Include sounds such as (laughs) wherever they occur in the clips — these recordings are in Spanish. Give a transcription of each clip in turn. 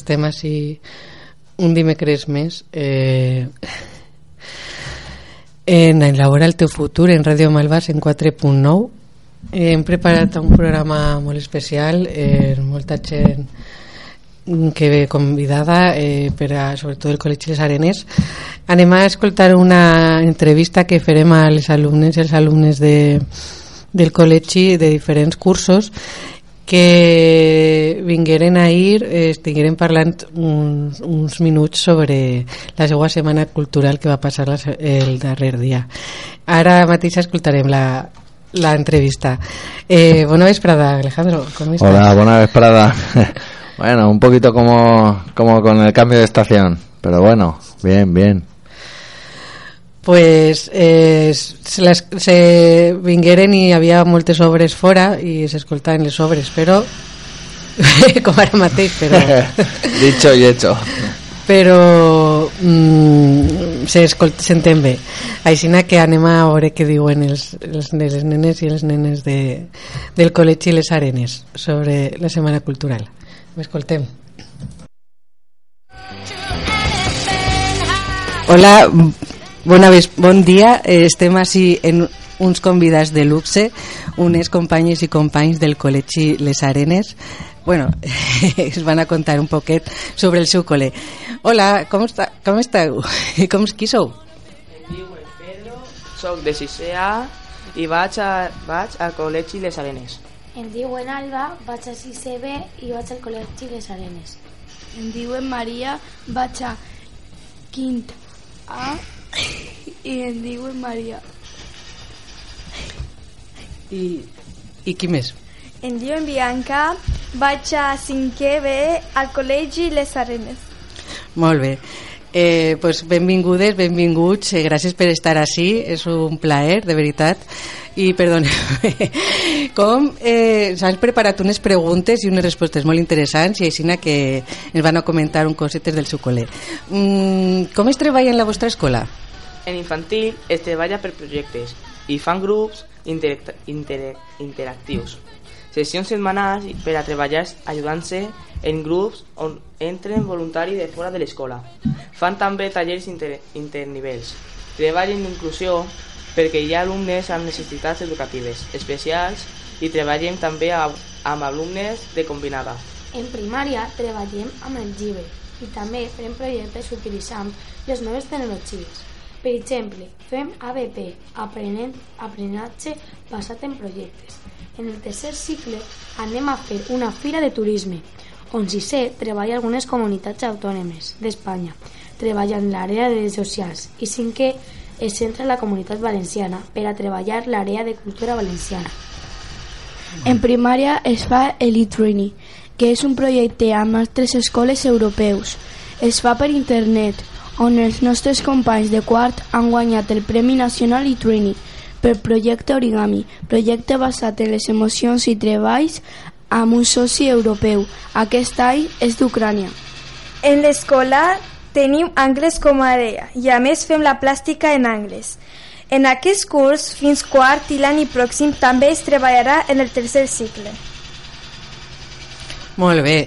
estem així un dimecres més eh, en Elabora el teu futur en Ràdio Malvas en 4.9 hem preparat un programa molt especial eh, molta gent que ve convidada eh, per a, sobretot el Col·legi Les Arenes. Anem a escoltar una entrevista que farem a les alumnes i els alumnes de, del col·legi de diferents cursos que vingueren a ir eh, estigueren parlant uns, uns minuts sobre la seva setmana cultural que va passar la, el darrer dia. Ara mateix escoltarem la, la entrevista. Eh, bona vesprada, Alejandro. Hola, buena vesprada. (laughs) bueno, un poquito como, como con el cambio de estación, pero bueno, bien, bien. Pues eh, se, les, se vingueren i hi havia moltes obres fora i s'escoltaven les obres, però (laughs) com ara mateix, però (laughs) Dicho y hecho. però mm, s'entén bé. Així que anem a veure què diuen els, els, les nenes i els nenes de, del Col·legi Les Arenes sobre la Setmana Cultural. Escoltem. Hola, bona ves, bon dia. Eh, estem així en uns convidats de luxe, unes companyes i companys del Col·legi Les Arenes. Bueno, (laughs) es van a contar un poquet sobre el seu col·le. Hola, com, està, com esteu? (laughs) Com, qui sou? Soc de 6A i vaig, a, vaig al col·legi Les Arenes. Em diuen Alba, vaig a 6B i vaig al col·legi Les Arenes. Em diuen Maria, vaig a quint A i em diuen Maria. I, i qui més? Em diuen Bianca, vaig a 5è B al col·legi Les Arenes. Molt bé. Eh, pues benvingudes, benvinguts, eh, gràcies per estar així, és un plaer, de veritat. I perdoneu, (laughs) com eh, s'han preparat unes preguntes i unes respostes molt interessants i així que ens van a comentar un cosetes del seu col·le. Mm, com es treballa en la vostra escola? En infantil es treballa per projectes i fan grups inter inter interactius. Sessions setmanals per a treballar ajudant-se en grups on entren voluntaris de fora de l'escola. Fan també tallers inter internivels. Treballen inclusió perquè hi ha alumnes amb necessitats educatives especials i treballen també amb, alumnes de combinada. En primària treballem amb el llibre i també fem projectes utilitzant les noves tecnologies. Per exemple, fem ABP, aprenent, aprenentatge basat en projectes. En el tercer cicle anem a fer una fira de turisme, on sisè treballa algunes comunitats autònomes d'Espanya, treballa en l'àrea de socials i cinquè es centra en la comunitat valenciana per a treballar l'àrea de cultura valenciana. En primària es fa el e-training, que és un projecte amb altres escoles europeus. Es fa per internet, on els nostres companys de quart han guanyat el Premi Nacional e-training per projecte origami, projecte basat en les emocions i treballs amb un soci europeu. Aquest any és d'Ucrània. En l'escola tenim anglès com a àrea i a més fem la plàstica en anglès. En aquest curs, fins quart i l'any pròxim, també es treballarà en el tercer cicle. Molt bé.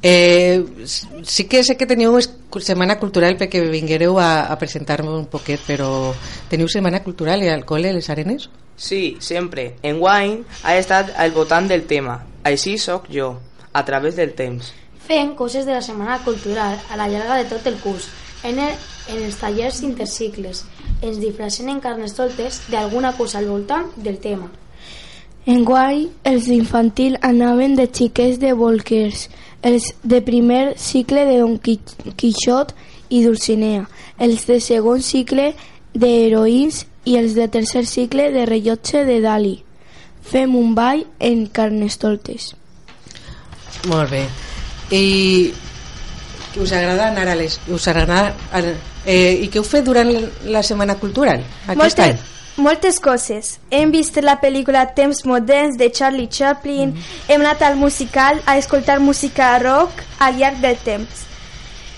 Eh, sí que sé que teniu setmana cultural perquè vinguereu a, a presentar-me un poquet, però teniu setmana cultural al col·le Les Arenes? Sí, sempre. En Wine ha estat al voltant del tema. Així sóc jo, a través del temps. Fem coses de la Setmana Cultural a la llarga de tot el curs, en, el, en els tallers intercicles. Ens disfressem en carnestoltes d'alguna cosa al voltant del tema. En guai, els d'infantil anaven de xiquets de bolquers, els de primer cicle de Don Qui- Quixot i Dulcinea, els de segon cicle d'heroïns i els de tercer cicle de rellotge de Dali. Fem un ball en carnestoltes. Molt bé. I us agrada anar a les... Us agrada, eh, I què heu fet durant la setmana cultural aquest any? moltes coses. Hem vist la pel·lícula Temps moderns de Charlie Chaplin, hem anat al musical a escoltar música rock al llarg del temps.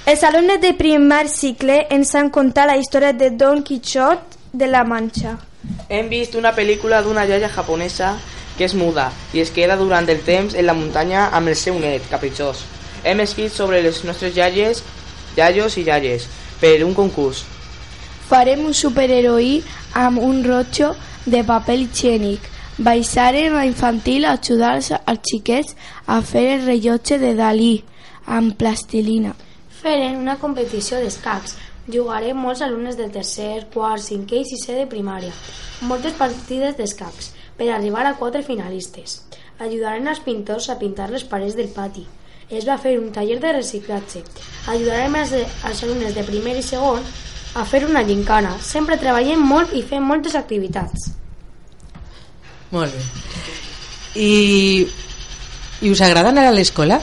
Els alumnes de primer cicle ens han contat la història de Don Quixot de la Manxa. Hem vist una pel·lícula d'una iaia japonesa que és muda i es queda durant el temps en la muntanya amb el seu net, capritxós. Hem escrit sobre les nostres iaies, iaios i iaies per un concurs. Farem un superheroi amb un rotxo de paper higiènic. Baixarem a infantil a ajudar els xiquets a fer el rellotge de Dalí amb plastilina. Farem una competició d'escacs. Jugarem molts alumnes de tercer, quart, cinquè i sisè de primària. Moltes partides d'escacs per arribar a quatre finalistes. Ajudarem els pintors a pintar les parets del pati. Es va fer un taller de reciclatge. Ajudarem els, els alumnes de primer i segon a fer una gincana. Sempre treballem molt i fem moltes activitats. Molt bé. I, i us agrada anar a l'escola?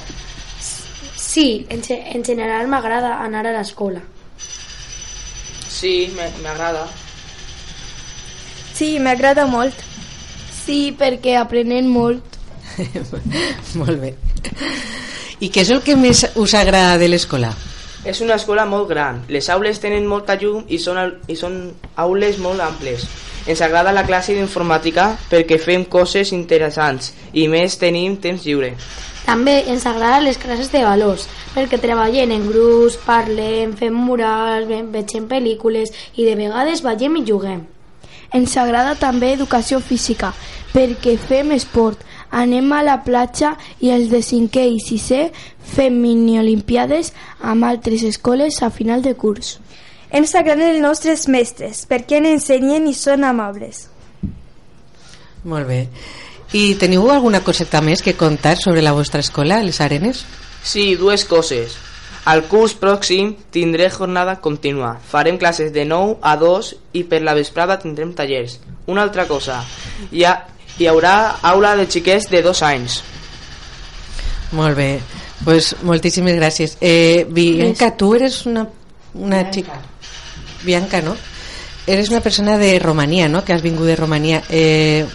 Sí, en, en general m'agrada anar a l'escola. Sí, me- m'agrada. Sí, m'agrada molt. Sí, perquè aprenem molt. (laughs) molt bé. I què és el que més us agrada de l'escola? És una escola molt gran. Les aules tenen molta llum i són, i són aules molt amples. Ens agrada la classe d'informàtica perquè fem coses interessants i més tenim temps lliure. També ens agraden les classes de valors, perquè treballem en grups, parlem, fem murals, ve- vegem pel·lícules i de vegades ballem i juguem. Ens agrada també educació física, perquè fem esport, anem a la platja i els de cinquè i sisè fem mini-olimpiades amb altres escoles a final de curs. Ens agraden els nostres mestres perquè ens ensenyen i són amables. Molt bé. I teniu alguna coseta més que contar sobre la vostra escola, les Arenes? Sí, dues coses. Al curs pròxim tindré jornada contínua. Farem classes de 9 a 2 i per la vesprada tindrem tallers. Una altra cosa, hi, ha, hi haurà aula de xiquets de dos anys. Molt bé. Pues moltíssimes gràcies. Eh, Bianca, tu eres una, una xica... Bianca, no? Eres una persona de Romania, no? Que has vingut de Romania. Eh,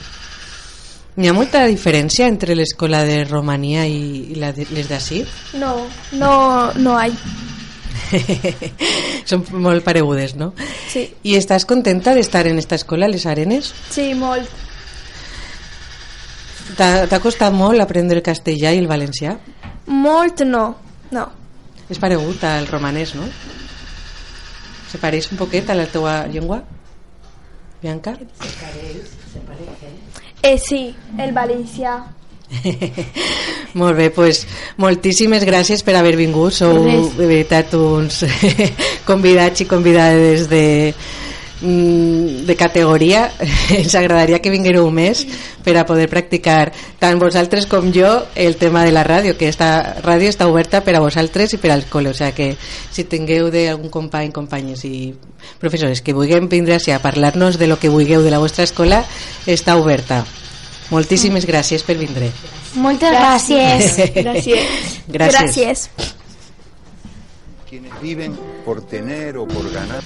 N'hi ha molta diferència entre l'escola de Romania i, la de, les d'ací? No, no, no hay. (laughs) Són molt paregudes, no? Sí, I estàs contenta d'estar en esta escola, les Arenes? sí, molt. T'ha costat molt aprendre el castellà i el valencià? Molt no, no. És paregut al romanès, no? Se pareix un poquet a la teua llengua? Bianca? Eh, sí, el valencià. (laughs) Molt bé, pues, moltíssimes gràcies per haver vingut. Sou de veritat uns (laughs) convidats i convidades de, de categoria. (laughs) Ens agradaria que vinguéreu més per a poder practicar tant vosaltres com jo el tema de la ràdio, que esta ràdio està oberta per a vosaltres i per al col·le. O sigui que si tingueu d'algun company, companyes i professores que vulguem vindre a parlar-nos de lo que vulgueu de la vostra escola, està oberta. Moltíssimes gràcies per vindre. Moltes gràcies. Gràcies. (laughs) Gràcies. Gràcies. quienes viven por tener o por ganar.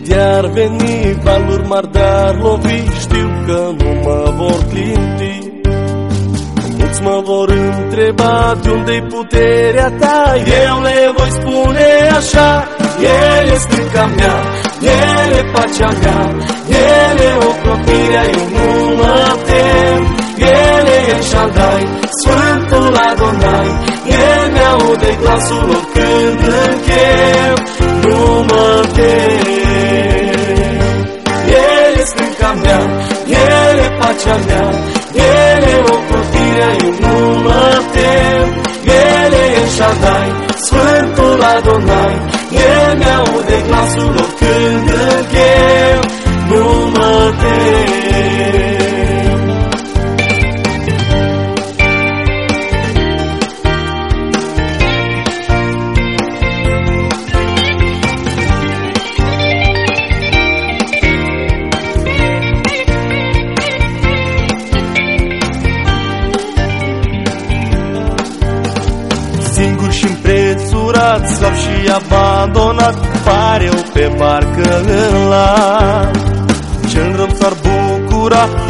Vorne gridiar veni, valor mardar lovi, știu că nu mă vor clinti. Mulți mă vor întreba de unde-i puterea ta, eu le voi spune așa, el e stânca mea, el e pacea mea, el e ocrotirea, eu nu mă tem, el e El Shaddai, Sfântul Adonai, el mi-aude glasul oricând închem, marcha atrás. Viene Ocotina y un tem. Viene El Shaddai, Sfântul Adonai. Viene Aude glasul o cântăghem.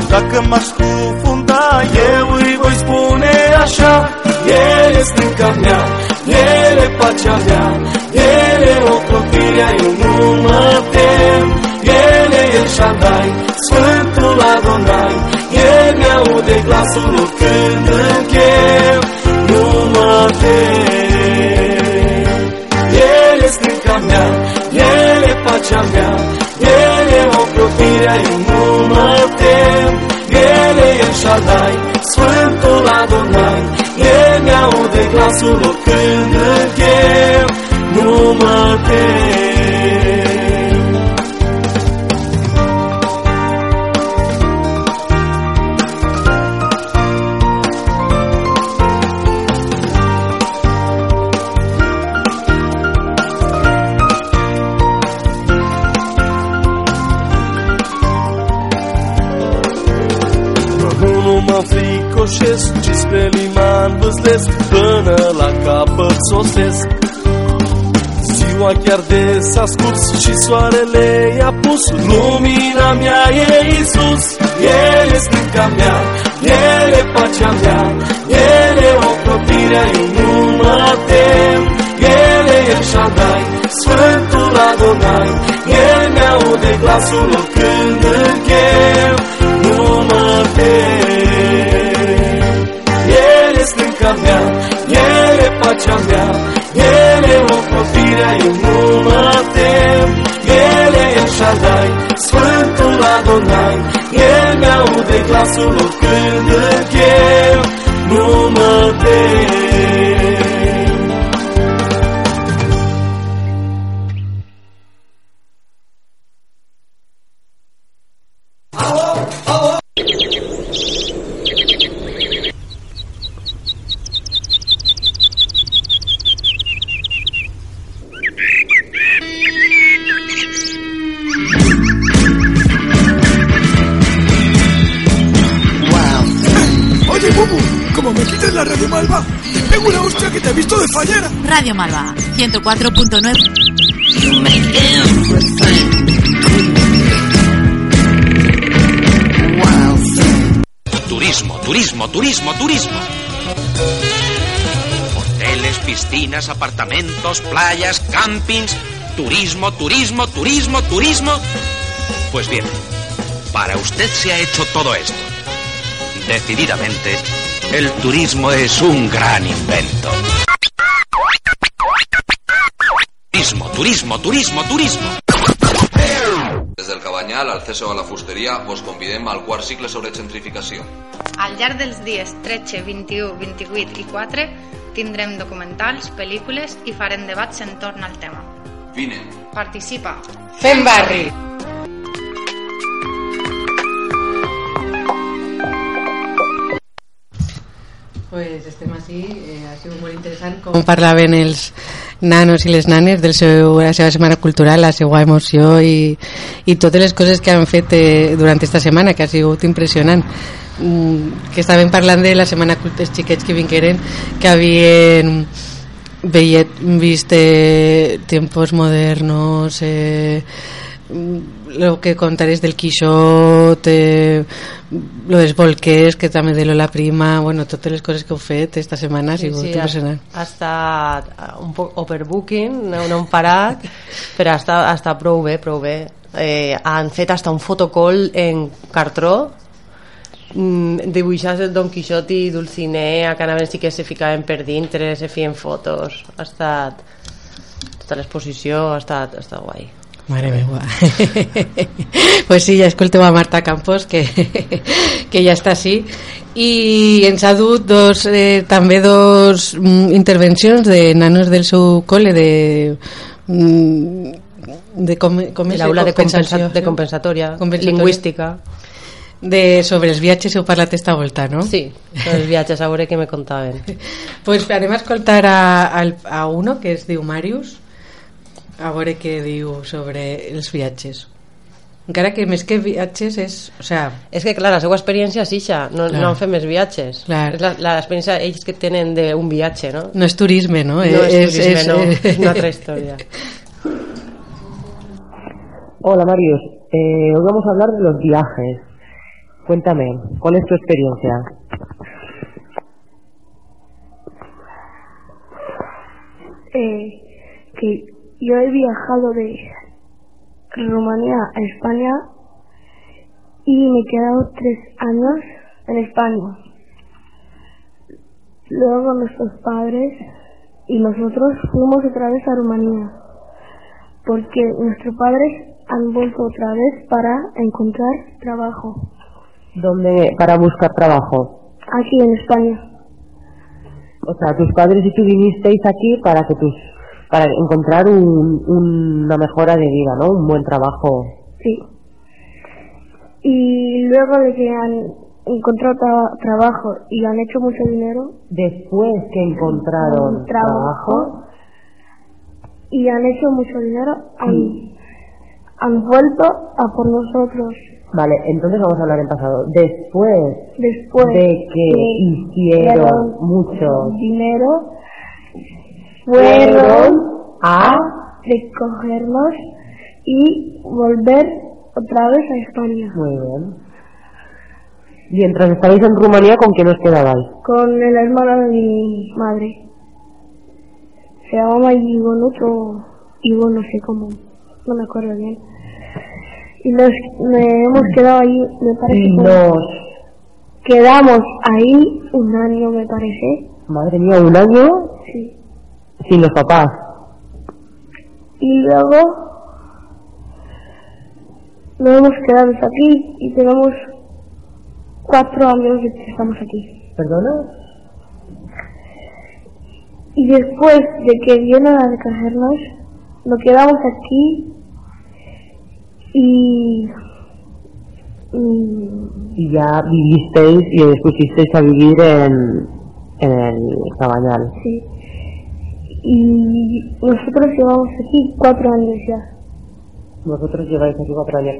Dacă m-aș scufunda Eu îi voi spune așa. El este încă mea El e pacea mea El e ocrotirea Eu nu mă tem. El e El Shaddai Sfântul Adonai. El mi-aude glasul când îmi chem. Nu mă tem. El e stânca mea El e pacea mea El e ocrotirea Eu nu glasul când îmi chem Nu mă tem Până la capăt sosesc. Ziua chiar de s-a scurs și soarele i-a pus. Lumina mea e Isus, El e stânca mea El e pacea mea, El e ocrotirea, eu nu mă tem. El e El Shaddai, Sfântul Adonai El mi-aude glasul când îmi chem Nu mă tem. El e stânca mea, El e pacea mea El e ocrotirea, eu nu mă tem. El e El Shaddai, Sfântul Adonai El mi-aude glasul când îmi chem. Nu mă tem Radio Malva, 104.9. Turismo, turismo, turismo, turismo. Hoteles, piscinas, apartamentos, playas, campings, turismo, turismo, turismo, turismo. Pues bien, para usted se ha hecho todo esto. Decididamente, el turismo es un gran invento. Turismo, turismo, turismo. Des del Cabanyal, al CESO a la fusteria, vos convidem al quart cicle sobre gentrificació. Al llarg dels dies 13, 21, 28 i 4 tindrem documentals, pel·lícules i farem debats entorn al tema. Vine. Participa! Fem barri! Pues estem així, eh, ha sigut molt interessant com parlaven els nanos i les nanes de la seva setmana cultural, la seva emoció i, i totes les coses que han fet eh, durant esta setmana, que ha sigut impressionant. Mm, que estaven parlant de la setmana culta, els xiquets que vingueren, que havien veiet, vist eh, tiempos modernos, eh, lo que contares del Quixot, eh, lo dels bolquers, que també de Lola Prima, bueno, totes les coses que heu fet esta setmana ha sigut ha, impressionant. ha estat un poc overbooking, no, no hem parat, (laughs) però ha estat, ha estat prou bé, prou bé. Eh, han fet hasta un fotocall en cartró mm, dibuixats el Don Quixote i Dulcinea que anaven sí que se ficaven per dintre se feien fotos ha estat tota l'exposició ha estat, ha estat guai Mare meva. (laughs) pues sí, ja escolteu a Marta Campos, que, (laughs) que ja està així. I ens ha dut dos, eh, també dos mm, intervencions de nanos del seu col·le de... Mm, de com, com és l'aula de, compensació? compensa, de compensatòria, Compensatòria. lingüística de, sobre els viatges heu parlat esta volta, no? Sí, sobre els viatges, a veure què me contaven. (laughs) pues anem a escoltar a, a, a uno que es diu Màrius, a veure què diu sobre els viatges. Encara que més que viatges és... O sea, és que, clar, la seva experiència és ixa, no, Clar. no han fet més viatges. Clar. És la- l'experiència ells que tenen d'un viatge, no? no és turisme, no? No Eh, és turisme, no, és una altra historia. (laughs) Hola Marius, Eh, hoy vamos a hablar de los viajes. Cuéntame, ¿cuál es tu experiencia? Eh, que yo he viajado de Rumanía a España y me he quedado tres años en España. Luego nuestros padres y nosotros fuimos otra vez a Rumanía porque nuestros padres han vuelto otra vez para encontrar trabajo ¿Dónde para buscar trabajo? aquí en España. O sea, tus padres y tú vinisteis aquí para que tus para encontrar un- una mejora de vida, ¿no? Un buen trabajo. Sí. Y luego de que han encontrado tra- trabajo y han hecho mucho dinero, Después que encontraron trabajo. y han hecho mucho dinero, han, han vuelto a por nosotros. Vale, entonces vamos a hablar en pasado. Después Después de que hicieron mucho dinero, fueron a recogernos y volver otra vez a España Muy bien. Mientras estabais en Rumanía, ¿con quién os quedabais? con el hermano de mi madre. Se llamaba Ivonne o Ivo, no sé cómo, no me acuerdo bien. Y nos me hemos quedado ahí, me parece. Y nos... Quedamos ahí un año, me parece. Madre mía, un año Sí. Sin los papás. Y luego nos hemos quedado aquí y tenemos cuatro años de que estamos aquí. ¿Perdona? Y después de que vienen a recogernos, nos quedamos aquí y, y Y ya vivisteis y os pusisteis a vivir en, en el Cabañal. sí. Y nosotros llevamos aquí cuatro años ya. Vosotros lleváis aquí cuatro años.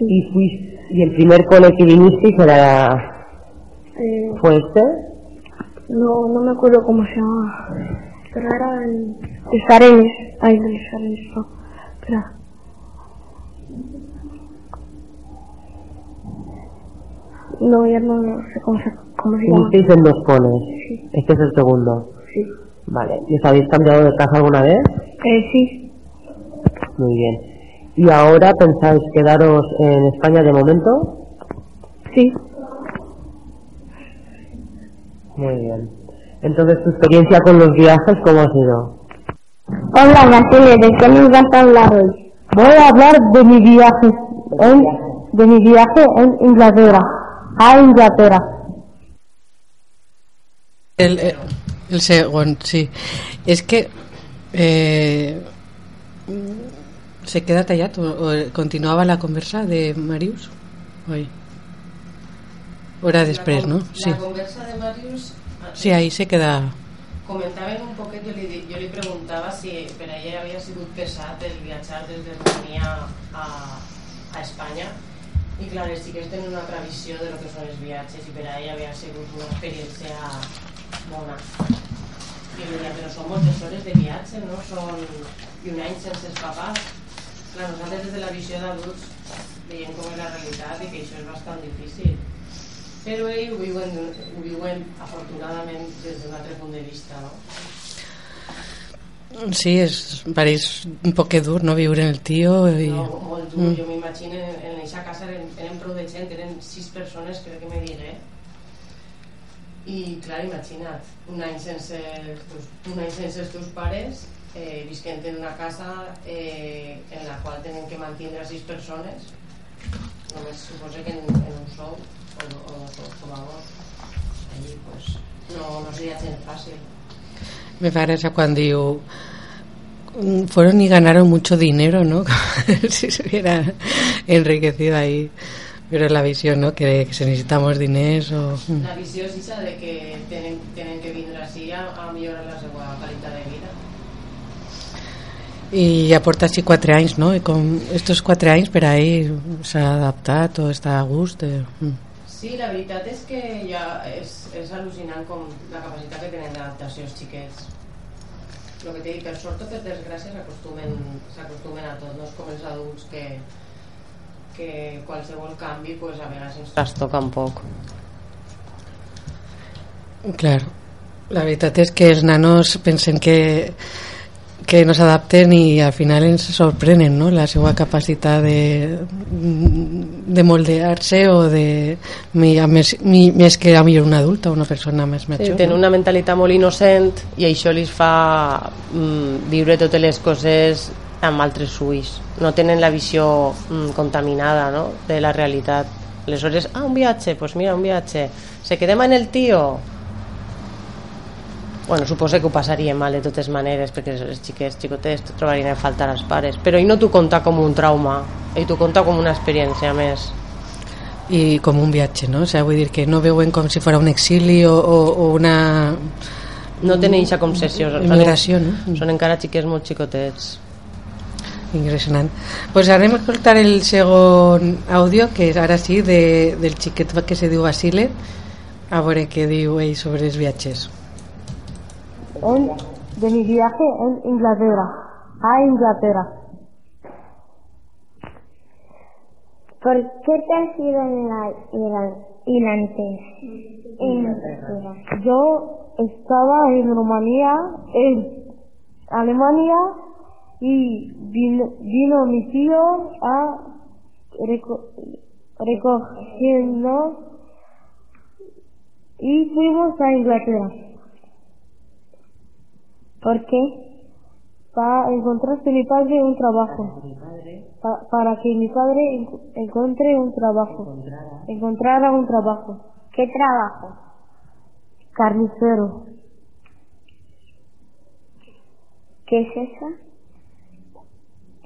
Y fuis, y el primer cole que vinisteis era, Eh, fue este. no, no me acuerdo cómo se llamaba. Pero era en en Arenes. Ay, no es Arenes, no. Espera. No, ya no, no sé cómo se, cómo se llama. En dos coles. Este es el segundo. Sí. Vale. ¿Y os habéis cambiado de casa alguna vez? Eh, sí, Muy bien. ¿Y ahora pensáis quedaros en España de momento? sí. Muy bien. Entonces, ¿tu experiencia con los viajes cómo ha sido? Hola, Natalia, ¿de qué nos vas a hablar hoy? Voy a hablar de mi viaje en, de mi viaje en Inglaterra, a Inglaterra. El, el, el segon, sí. És que eh, se queda tallat o, o continuava la conversa de Marius? Oi. O era després, no? Sí. La conversa de Marius Sí, ahí se queda... Comentaven un poquet, jo li, jo li preguntava si per a ella havia sigut pesat el viatjar des de Romania a, a Espanya i clar, les xiques tenen una altra visió de lo que són els viatges i per a ella havia sigut una experiència bona. I jo però són moltes hores de viatge, no? Són i un any sense els papàs. Clar, nosaltres des de la visió d'adults veiem com és la realitat i que això és bastant difícil. Però ells ho viuen, ho viuen afortunadament des d'un altre punt de vista, no? Sí, és, pareix un poc dur, no?, viure en el tio i... No, molt dur, Mm. jo m'imagino en, aquesta casa eren, eren prou de gent, eren sis persones, crec que me diré. I clar, imagina't, un any sense, teus, un any sense els teus pares, eh, en una casa eh, en la qual tenen que mantenir sis persones, només suposo que en, un sou o, o, vos, allí pues, no, no seria gent fàcil. Me fa gràcia quan diu "Mm, fueron y ganaron mucho dinero, ¿no? (laughs) Si se hubiera enriquecido ahí. Pero es la visión, ¿no? Que, que se necesitamos diners o... La visió és aquesta de que tenen, tenen que vindre així a, a millorar la seva qualitat de vida. I ja porta així quatre anys, no? I com estos quatre anys per a ell s'ha adaptat o està a gust. Eh? mm. Sí, la veritat és que ja és, és al·lucinant com la capacitat que tenen d'adaptació els xiquets. El que t'he dit, per sort o per desgràcia s'acostumen a tot, no és com els adults que, que qualsevol canvi pues, a vegades ens trastoca un poc. Clar, la veritat és que els nanos pensen que que no s'adapten i al final ens sorprenen no? la seva capacitat de, de moldear-se o de més, més que a millor un adult o una persona més Sí, major tenen no? una mentalitat molt innocent i això li fa mm, viure totes les coses amb altres ulls. No tenen la visió mm, contaminada no? de la realitat. Aleshores, ah, un viatge, doncs pues mira, un viatge. Se quedem en el tio? Bueno, suposo que ho passaria mal de totes maneres perquè els xiquets, xicotets trobarien a faltar els pares però ell no t'ho conta com un trauma ell t'ho conta com una experiència més i com un viatge no? o sea, vull dir que no veuen com si fos un exili o, o, o una no tenen eixa concessió immigració no? són encara xiquets molt xicotets Impressionant. Pues anem a escoltar el segon àudio, que és ara sí, de, del xiquet que se diu Basile, a veure què diu ell sobre els viatges. en- de mi viaje en Inglaterra, a Inglaterra. ¿Por qué te has ido en la Irán-? Inglaterra. Yo estaba en Rumanía, en Alemania y vino, vino mi tío a reco- recogernos y fuimos a Inglaterra. ¿Por qué? Para encontrar a mi padre un trabajo. Pa- para que mi padre en- encuentre un trabajo. Encontrara un trabajo. ¿Qué trabajo? Carnicero. ¿Qué es eso?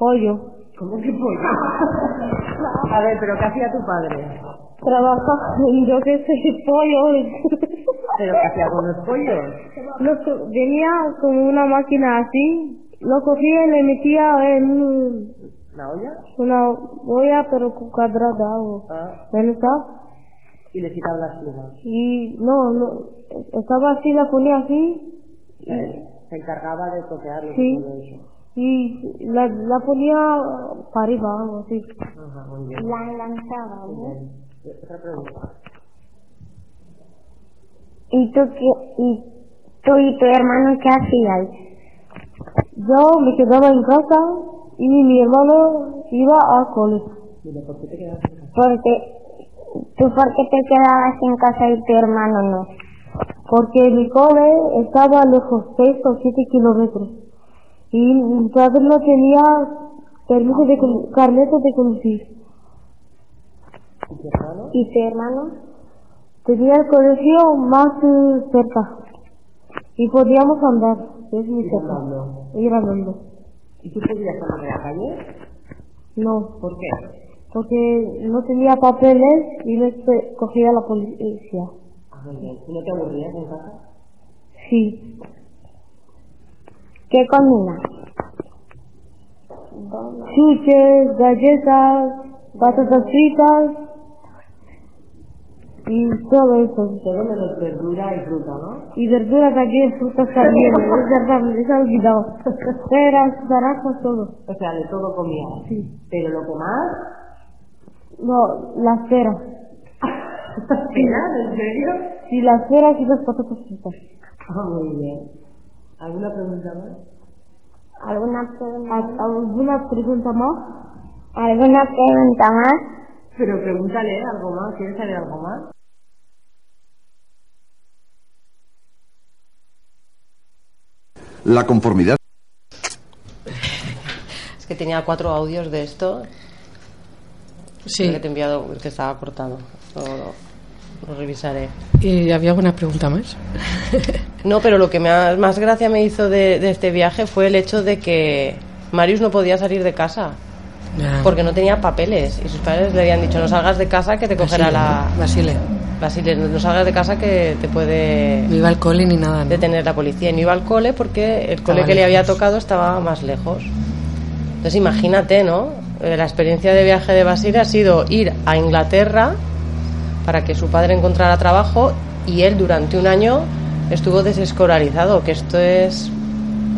Pollo. ¿Cómo que pollo? (laughs) A ver, pero ¿qué hacía tu padre? Trabaja, yo qué sé, pollo. ¿Pero qué hacía con los pollos? Lo venía con una máquina así, lo cogía y le metía en ¿La olla? una olla pero cuadrada o Ah, y le quitaba las plumas. Y no, no, estaba así, la ponía así Se encargaba de toquearlo Sí. y todo eso. Y la, la ponía para arriba, algo así. Ajá, muy bien. La lanzaba, ¿no? Otra pregunta. ¿Y tú, qué, y tú y tu hermano qué hacíais? Yo me quedaba en casa y mi hermano iba a cole. Mira, ¿por qué te quedaste en casa? Porque tú por qué te quedabas en casa y tu hermano no. Porque mi cole estaba lejos, 6 o 7 kilómetros. Y mi padre no tenía permiso de carnet de conducir. ¿Y tu hermano? ¿Y tu hermano? Tenía el colegio más eh, cerca. Y podíamos andar, es muy cerca. Ir andando. ¿Y tú podías salir de la calle? No, ¿Por qué? porque no tenía papeles y me cogía la policía. Ah, muy bien. ¿Y no te aburrías en casa? Sí. ¿Qué comida? Chuches, galletas, patatas fritas y todo eso. Todo menos verdura y fruta, ¿no? Y verduras también, frutas también, es verdad, me he olvidado. Peras, naranjas, todo. O sea, de todo comía. Sí. Pero lo que más... No, las peras. (laughs) ¿Peras? ¿En serio? Sí, las peras y las patatas fritas. Ah, muy bien. ¿Alguna pregunta más? ¿Alguna pregunta? ¿Al- ¿Alguna pregunta más? ¿Alguna pregunta más? Pero pregúntale algo más. ¿Quieres saber algo más? La conformidad. Es que tenía cuatro audios de esto. Sí. Que te he enviado, que estaba cortado. Lo, lo revisaré. ¿Y había alguna pregunta más? (laughs) No, pero lo que más, más gracia me hizo de, de este viaje fue el hecho de que Marius no podía salir de casa. Porque no tenía papeles. Y sus padres le habían dicho, no salgas de casa que te cogerá la... Basile. Basile, no salgas de casa que te puede No iba al cole ni nada, ¿no? detener la policía. Y no iba al cole porque el Estaba cole que le había lejos. tocado estaba más lejos. Entonces imagínate, ¿no? Eh, La experiencia de viaje de Basile ha sido ir a Inglaterra para que su padre encontrara trabajo y él durante un año estuvo desescolarizado, que esto es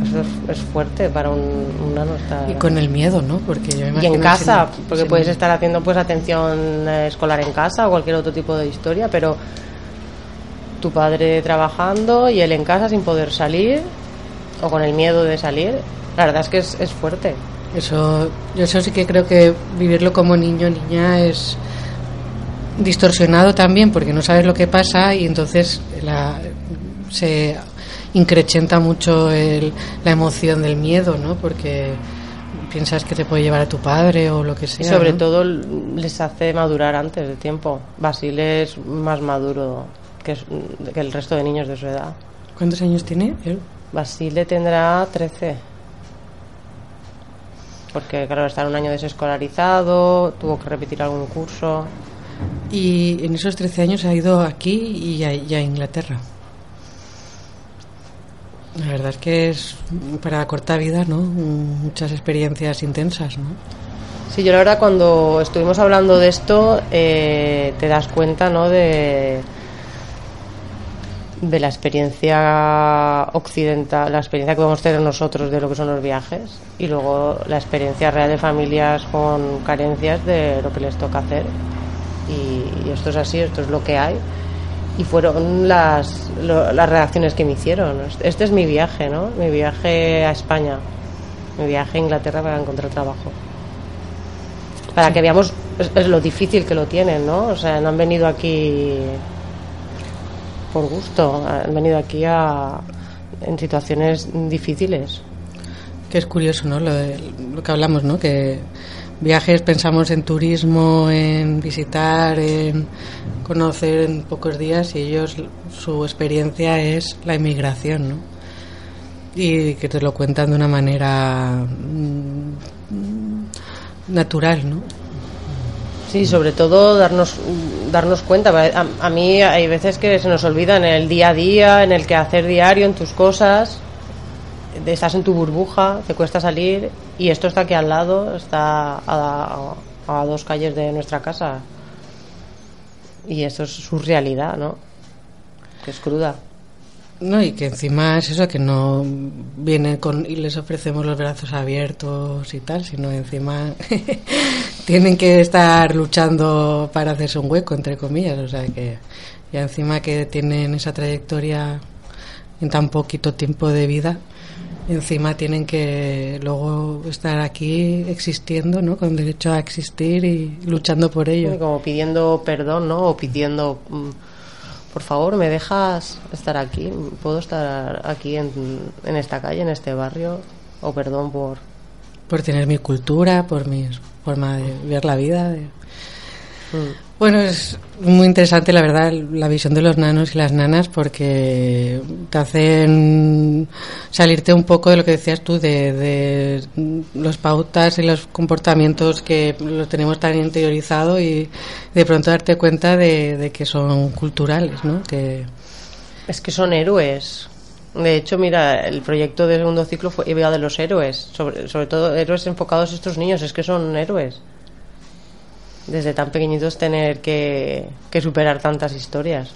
eso es, fuerte para un, un nano estar... Y con el miedo, ¿no? Porque yo me Y en casa, si no- porque si puedes no- estar haciendo pues atención eh, escolar en casa o cualquier otro tipo de historia, pero tu padre trabajando y él en casa sin poder salir o con el miedo de salir, la verdad es que es, es fuerte. Eso, yo eso sí que creo que vivirlo como niño niña es distorsionado también porque no sabes lo que pasa y entonces la, se increchenta mucho el- la emoción del miedo, ¿no? Porque piensas que te puede llevar a tu padre o lo que Y sea. sobre ¿no? todo les hace madurar antes de tiempo. Basile es más maduro que, que el resto de niños de su edad. ¿Cuántos años tiene él? Basile tendrá 13. Porque, claro, está en un año desescolarizado, tuvo que repetir algún curso. Y en esos 13 años ha ido aquí y a, a Inglaterra. La verdad es que es para corta vida, ¿no? Muchas experiencias intensas, ¿no? Sí, yo la verdad cuando estuvimos hablando de esto eh, te das cuenta, ¿no? De la experiencia occidental, la experiencia que podemos tener nosotros de lo que son los viajes y luego la experiencia real de familias con carencias de lo que les toca hacer. Y, esto es así, esto es lo que hay. Y fueron las, lo- las reacciones que me hicieron. Este es mi viaje, ¿no? Mi viaje a España, mi viaje a Inglaterra para encontrar trabajo para que veamos es lo difícil que lo tienen, ¿no? O sea, no han venido aquí por gusto, han venido aquí a, en situaciones difíciles. Que es curioso, ¿no? Lo, de- lo que hablamos, ¿no? Que viajes pensamos en turismo, en visitar, en conocer en pocos días y ellos, su experiencia es la inmigración, ¿no? Y que te lo cuentan de una manera mm, natural, ¿no? Sí, sobre todo darnos darnos cuenta. A, a mí hay veces que se nos olvida en el día a día, en el que hacer diario, en tus cosas. Estás en tu burbuja, te cuesta salir y esto está aquí al lado, está a, a- a dos calles de nuestra casa. Y esto es su realidad, ¿no? Que es cruda. No, y que encima es eso, que no vienen con y les ofrecemos los brazos abiertos y tal, sino encima (laughs) tienen que estar luchando para hacerse un hueco, entre comillas, o sea que ya encima que tienen esa trayectoria en tan poquito tiempo de vida, encima tienen que luego estar aquí existiendo, ¿no? Con derecho a existir y luchando por ello. Como pidiendo perdón, ¿no? O pidiendo, mm, por favor, ¿me dejas estar aquí? ¿Puedo estar aquí en, en esta calle, en este barrio? O perdón por... por tener mi cultura, por mi forma de ver la vida. de- Mm. Bueno, es muy interesante, la verdad, la visión de los nanos y las nanas porque te hacen salirte un poco de lo que decías tú, de, de los pautas y los comportamientos que los tenemos tan interiorizado y de pronto darte cuenta de, que son culturales, ¿no? Que, Es que son héroes. De hecho, mira, el proyecto de segundo ciclo fue iba de los héroes, sobre, sobre todo héroes enfocados a estos niños, es que son héroes. Desde tan pequeñitos tener que, que superar tantas historias.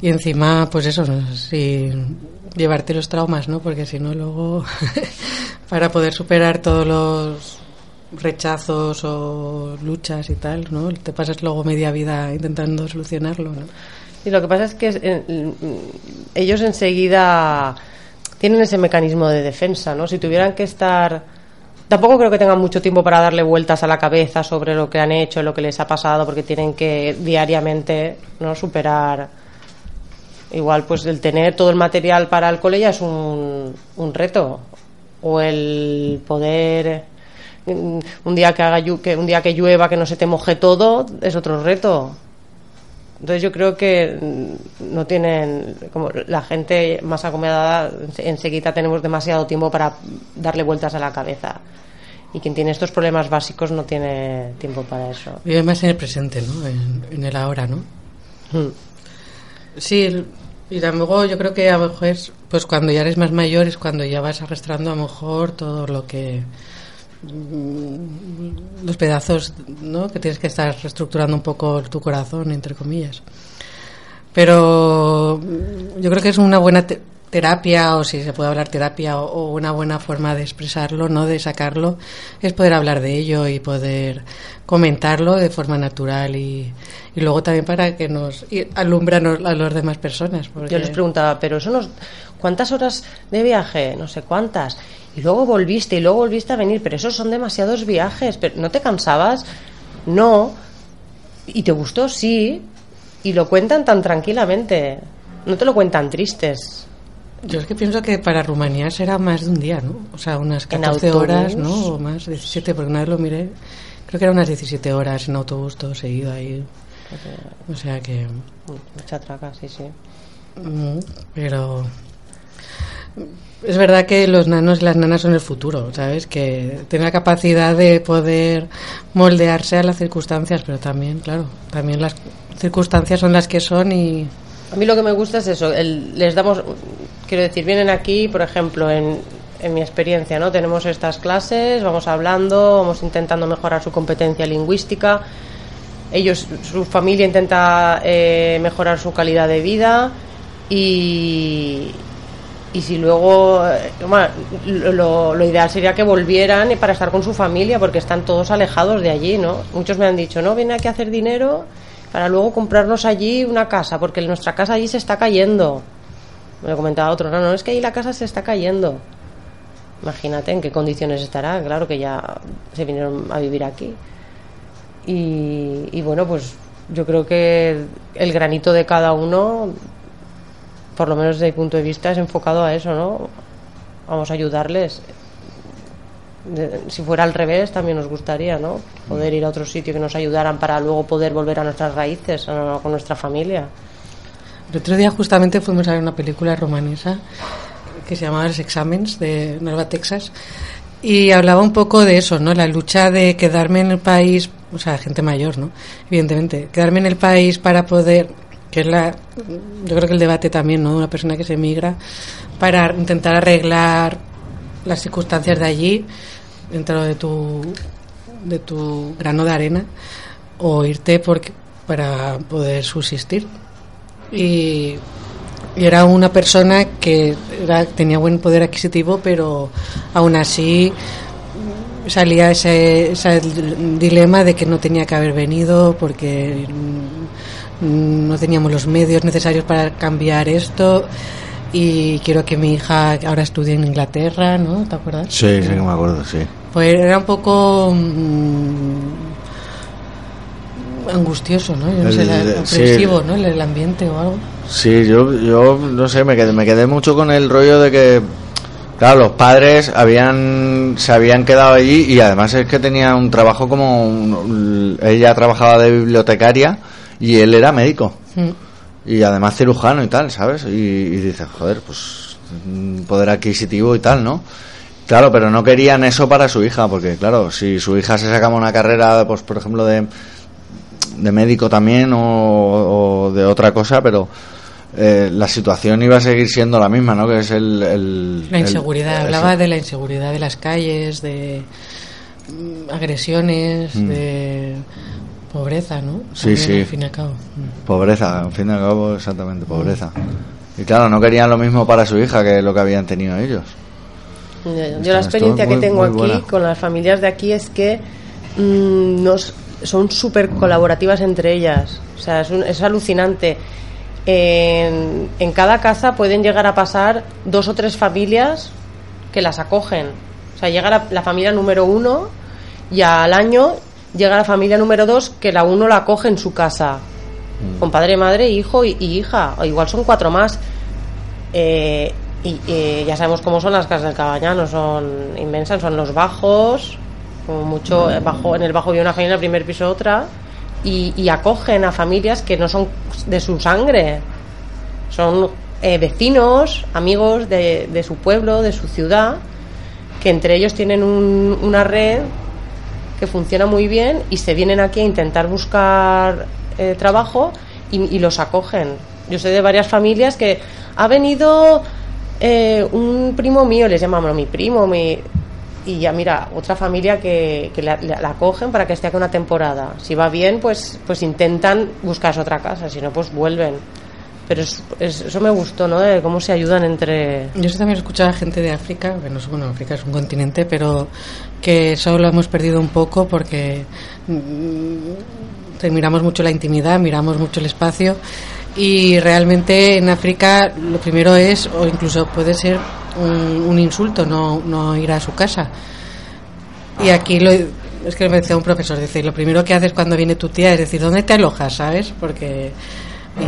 Y encima, pues eso, si llevarte los traumas, ¿no? Porque si no, luego, (laughs) para poder superar todos los rechazos o luchas y tal, ¿no? Te pasas luego media vida intentando solucionarlo, ¿no? Y lo que pasa es que eh, ellos enseguida tienen ese mecanismo de defensa, ¿no? Si tuvieran que estar... Tampoco creo que tengan mucho tiempo para darle vueltas a la cabeza sobre lo que han hecho, lo que les ha pasado, porque tienen que diariamente no superar. Igual, pues el tener todo el material para el cole ya es un, reto. O el poder mm, un día que haga que un día que llueva que no se te moje todo es otro reto. Entonces yo creo que mm, no tienen, como la gente más acomodada, ense- enseguida tenemos demasiado tiempo para darle vueltas a la cabeza. Y quien tiene estos problemas básicos no tiene tiempo para eso. Vive más en el presente, ¿no? En, en el ahora, ¿no? Hmm. Sí, y luego yo creo que a lo mejor es, pues cuando ya eres más mayor es cuando ya vas arrastrando a lo mejor todo lo que los pedazos, ¿no? Que tienes que estar reestructurando un poco tu corazón, entre comillas. Pero mm, yo creo que es una buena terapia o si se puede hablar terapia o, una buena forma de expresarlo, no de sacarlo, es poder hablar de ello y poder comentarlo de forma natural y, y luego también para que nos y alumbra nos- a las demás personas. Yo les preguntaba, pero eso nos, ¿cuántas horas de viaje? No sé cuántas. Y luego volviste y luego volviste a venir, pero esos son demasiados viajes. Pero ¿No te cansabas? No. ¿Y te gustó? Sí. Y lo cuentan tan tranquilamente. No te lo cuentan tristes. Yo es que pienso que para Rumanía será más de un día, ¿no? O sea, unas En 14 autobús. horas, ¿no? O más, 17, porque una vez lo miré. Creo que eran unas 17 horas en autobús todo seguido ahí. O sea que... Mucha traca, sí, sí. Mm, Pero es verdad que los nanos y las nanas son el futuro, ¿sabes? Que tienen la capacidad de poder moldearse a las circunstancias, pero también, claro, también las circunstancias son las que son y A mí lo que me gusta es eso, el- les damos, quiero decir, vienen aquí, por ejemplo, en, en mi experiencia, ¿no? Tenemos estas clases, vamos hablando, vamos intentando mejorar su competencia lingüística, ellos, su familia intenta eh, mejorar su calidad de vida y, y si luego, eh, lo- lo ideal sería que volvieran para estar con su familia porque están todos alejados de allí, ¿no? Muchos me han dicho, no, viene aquí a hacer dinero para luego comprarnos allí una casa porque nuestra casa allí se está cayendo. Me lo comentaba otro, no, no, es que ahí la casa se está cayendo. Imagínate en qué condiciones estará, claro que ya se vinieron a vivir aquí. Y, y bueno, pues yo creo que el granito de cada uno, por lo menos desde mi punto de vista, es enfocado a eso, ¿no? Vamos a ayudarles. De- si fuera al revés, también nos gustaría, ¿no? Poder ir a otro sitio que nos ayudaran para luego poder volver a nuestras raíces, a- con nuestra familia. El otro día justamente fuimos a ver una película romanesa que se llamaba Los Exámenes de Nueva Texas y hablaba un poco de eso, ¿no? La lucha de quedarme en el país, o sea, gente mayor, ¿no? Evidentemente, quedarme en el país para poder, que es la, yo creo que el debate también, ¿no? De una persona que se emigra para intentar arreglar las circunstancias de allí dentro de tu de tu grano de arena o irte porque para poder subsistir y, era una persona que era- tenía buen poder adquisitivo, pero aún así salía ese, ese dilema de que no tenía que haber venido porque no teníamos los medios necesarios para cambiar esto y quiero que mi hija ahora estudie en Inglaterra, ¿no? ¿Te acuerdas? Sí, sí que me acuerdo, sí. Pues era un poco mm, angustioso, ¿no? Yo no sé, la- el- sí. opresivo, ¿no? El, el ambiente o algo. Sí, yo, yo no sé, me quedé, me quedé mucho con el rollo de que, claro, los padres habían, se habían quedado allí y además es que tenía un trabajo como, un- ella trabajaba de bibliotecaria y él era médico Mm. y además cirujano y tal, ¿sabes? Y, y dices, joder, pues un poder adquisitivo y tal, ¿no? Claro, pero no querían eso para su hija, porque claro, si su hija se sacaba una carrera, pues por ejemplo de, de médico también o, o de otra cosa, pero eh, la situación iba a seguir siendo la misma, ¿no? Que es el... el- La inseguridad, el- hablaba de la inseguridad de las calles, de mm, agresiones, Mm. de pobreza, ¿no? Sí, También, sí. Al fin y al cabo. Mm. Pobreza, al fin y al cabo, exactamente, pobreza. Y claro, no querían lo mismo para su hija que lo que habían tenido ellos. Yo la experiencia que tengo aquí buena. con las familias de aquí es que mm, nos, son súper colaborativas entre ellas. O sea, es, un- es alucinante. En, en cada casa pueden llegar a pasar dos o tres familias que las acogen. O sea, llega la, la familia número uno y al año llega la familia número dos que la uno la acoge en su casa. Con padre, madre, hijo y, y hija. O igual son cuatro más. Eh, y eh, ya sabemos cómo son las casas del Cabañano, son inmensas, son los bajos, como mucho, eh, bajo, en el bajo vive una familia, en el primer piso otra, y, y acogen a familias que no son de su sangre, son eh, vecinos, amigos de, de su pueblo, de su ciudad, que entre ellos tienen un- una red que funciona muy bien y se vienen aquí a intentar buscar eh, trabajo y, y los acogen. Yo sé de varias familias que ha venido eh, un primo mío, les llamamos mi primo, mi, y ya mira, otra familia que, que la, la- acogen para que esté aquí una temporada. Si va bien, pues, pues intentan buscarse otra casa, si no, pues vuelven. Pero es- es- eso me gustó, ¿no? De cómo se ayudan entre... Yo eso también he escuchado a gente de África, bueno, África es un continente, pero que eso lo hemos perdido un poco porque mm, miramos mucho la intimidad, miramos mucho el espacio y realmente en África lo primero es, o incluso puede ser un, un insulto, no, no ir a su casa. Y aquí lo, es que me decía un profesor, dice, lo primero que haces cuando viene tu tía es decir, ¿dónde te alojas? ¿Sabes? Porque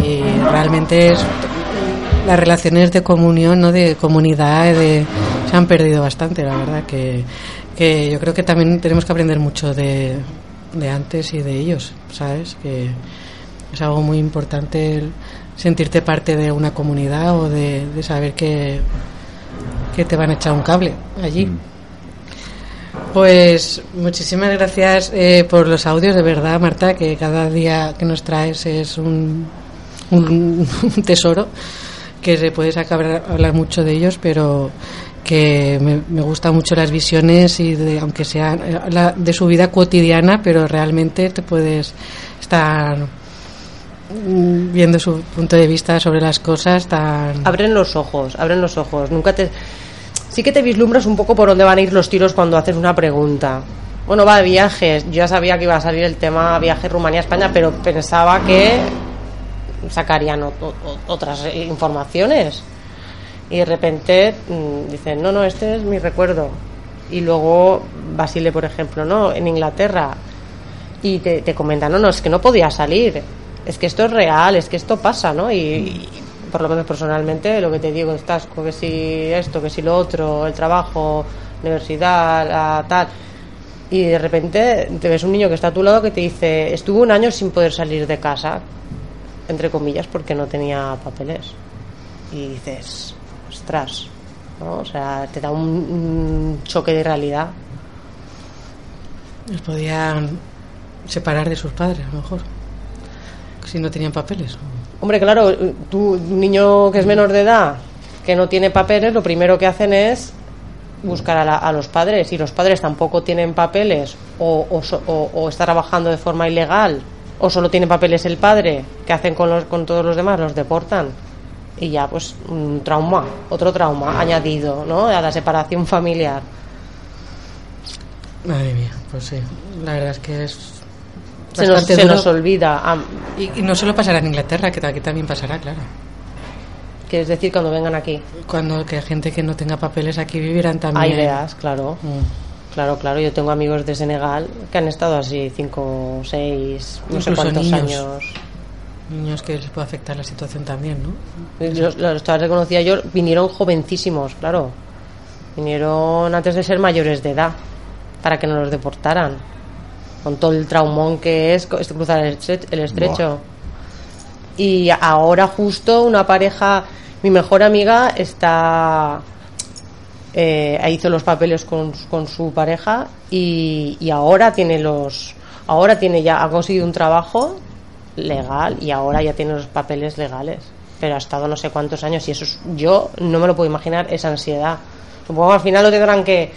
y realmente es, las relaciones de comunión, ¿no? de comunidad, de, se han perdido bastante, la verdad, que, que yo creo que también tenemos que aprender mucho de, de antes y de ellos, ¿sabes? Que es algo muy importante el sentirte parte de una comunidad o de, de saber que, que te van a echar un cable allí. Pues muchísimas gracias eh, por los audios, de verdad, Marta, que cada día que nos traes es un, un, un tesoro, que se puede sacar hablar mucho de ellos, pero que me, me gustan mucho las visiones y de, aunque sea eh, la- de su vida cotidiana, pero realmente te puedes estar mm, viendo su punto de vista sobre las cosas tan Abren los ojos, abren los ojos. Nunca te... Sí que te vislumbras un poco por dónde van a ir los tiros cuando haces una pregunta. Bueno, va de viajes. Yo ya sabía que iba a salir el tema viaje Rumanía-España, pero pensaba que sacarían otras informaciones. Y de repente mm, dicen, no, no, este es mi recuerdo. Y luego Basile, por ejemplo, no, en Inglaterra. Y te, te comentan, no, no, es que no podía salir. Es que esto es real, es que esto pasa, ¿no? Y, y por lo menos personalmente, lo que te digo, estás con que si esto, que si lo otro, el trabajo, universidad, la tal. Y de repente te ves un niño que está a tu lado que te dice, estuve un año sin poder salir de casa, entre comillas, porque no tenía papeles. Y dices, ostras, ¿no? O sea, te da un, un choque de realidad. los podían separar de sus padres, a lo mejor, si no tenían papeles. Hombre, claro, tú, un niño que es menor de edad, que no tiene papeles, lo primero que hacen es buscar a, la- a los padres y los padres tampoco tienen papeles o, o o está trabajando de forma ilegal o solo tiene papeles el padre, ¿qué hacen con, los, con todos los demás? Los deportan. Y ya, pues, un trauma, otro trauma añadido, ¿no? A la separación familiar. Madre mía, pues sí, la verdad es que es Se nos, se olvida. ah, Y, y no solo pasará en Inglaterra, que aquí también pasará, claro. que es decir, cuando vengan aquí. Cuando que gente que no tenga papeles aquí vivirán también. Hay ideas, claro. Mm. Claro, claro. Yo tengo amigos de Senegal que han estado así cinco, seis, no sé cuántos niños. años. Niños que les puede afectar la situación también, ¿no? Los, los chavales que conocía yo vinieron jovencísimos, claro. Vinieron antes de ser mayores de edad para que no los deportaran. Con todo el traumón que es cruzar el estre- el estrecho. Y ahora justo una pareja, mi mejor amiga está eh, hizo los papeles con, con su pareja y, y ahora tiene los ahora tiene ya ha conseguido un trabajo legal y ahora ya tiene los papeles legales. Pero ha estado no sé cuántos años y eso es- yo no me lo puedo imaginar esa ansiedad supongo que al final lo tendrán que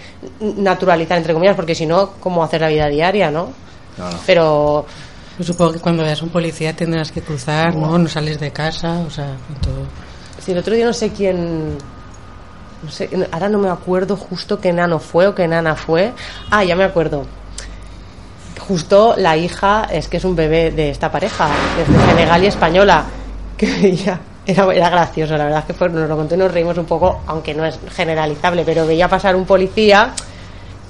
naturalizar entre comillas porque si no cómo hacer la vida diaria no pero Yo supongo que cuando veas un policía tendrás que cruzar, ¿no? No sales de casa, o sea, con todo. Si el otro día no sé quién. No sé, ahora no me acuerdo justo qué nano fue o qué nana fue. Ah, ya me acuerdo. Justo la hija, es que es un bebé de esta pareja, desde Senegal y española, (laughs) que veía. Era, era gracioso, la verdad es que fue, nos lo contó y nos reímos un poco, aunque no es generalizable, pero veía pasar un policía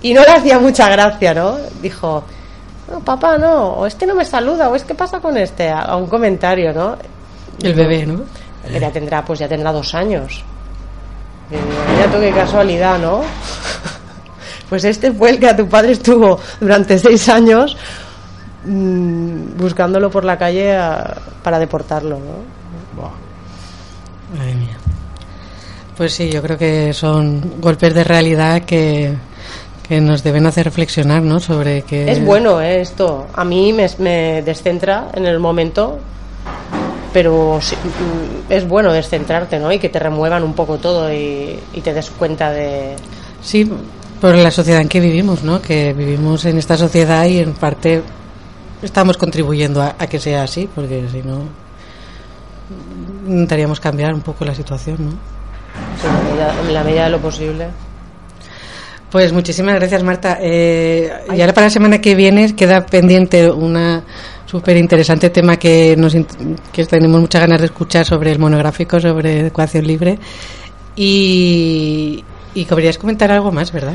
y no le hacía mucha gracia, ¿no? Dijo, no, papá, no, o este no me saluda, o es que pasa con este, a, a un comentario, ¿no? El bebé, ¿no? que ya tendrá pues ya tendrá dos años Y mira tú qué casualidad no (laughs) pues este fue el que a tu padre estuvo durante seis años mm, buscándolo por la calle a- para deportarlo ¿no? Madre mía. Pues sí, yo creo que son golpes de realidad que, que nos deben hacer reflexionar, ¿no? Sobre que... es bueno ¿eh? esto a mí me, me descentra en el momento pero sí, mm, es bueno descentrarte no y que te remuevan un poco todo y, y te des cuenta de Sí, por la sociedad en que vivimos, ¿no? Que vivimos en esta sociedad y en parte estamos contribuyendo a, a que sea así, porque si no intentaríamos cambiar un poco la situación, ¿no? Sí, en la medida- en la medida de lo posible. Pues muchísimas gracias, Marta. Eh, y ahora para la semana que viene queda pendiente una súper interesante tema que, nos, que tenemos muchas ganas de escuchar sobre el monográfico sobre educación libre. Y, y querías comentar algo más, ¿verdad?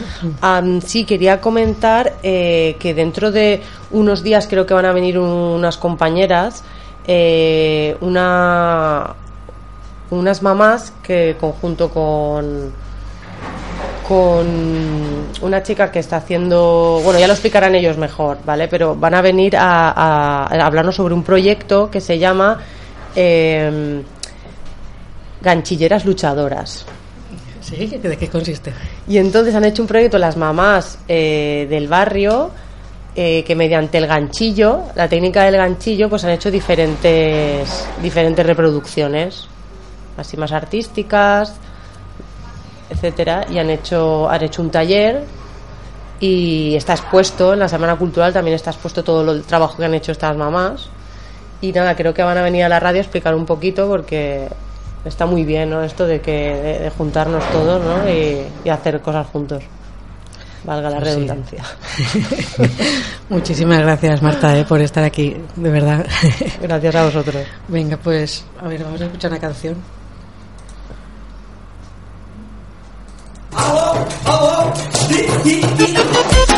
Sí, quería comentar eh, que dentro de unos días creo que van a venir un- unas compañeras, eh, una, unas mamás que conjunto con, con una chica que está haciendo, bueno, ya lo explicarán ellos mejor, ¿vale? Pero van a venir a, a- a hablarnos sobre un proyecto que se llama em, Ganchilleras Luchadoras. Sí, ¿de qué consiste? Y entonces han hecho un proyecto las mamás eh, del barrio eh, que mediante el ganchillo, la técnica del ganchillo, pues han hecho diferentes, diferentes reproducciones, así más artísticas, etcétera, y han hecho, han hecho un taller y está expuesto en la Semana Cultural también está expuesto todo el trabajo que han hecho estas mamás. Y nada, creo que van a venir a la radio a explicar un poquito porque está muy bien, ¿no? Esto de que de, de juntarnos todos, ¿no? Y, y hacer cosas juntos. Valga la sí. redundancia. (laughs) Muchísimas gracias, Marta, eh, por estar aquí, de verdad. (laughs) Gracias a vosotros. Venga, pues, a ver, vamos a escuchar una canción. Am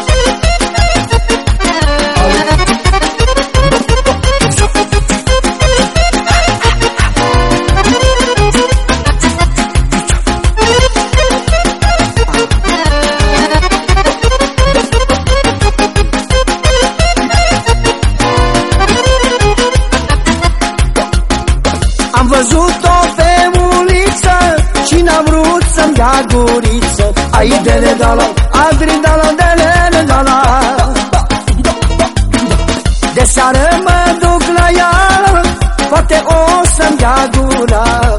Ai dele dala, adri dala, dele dala De seară mă duc la ea Poate o să-mi dea gura.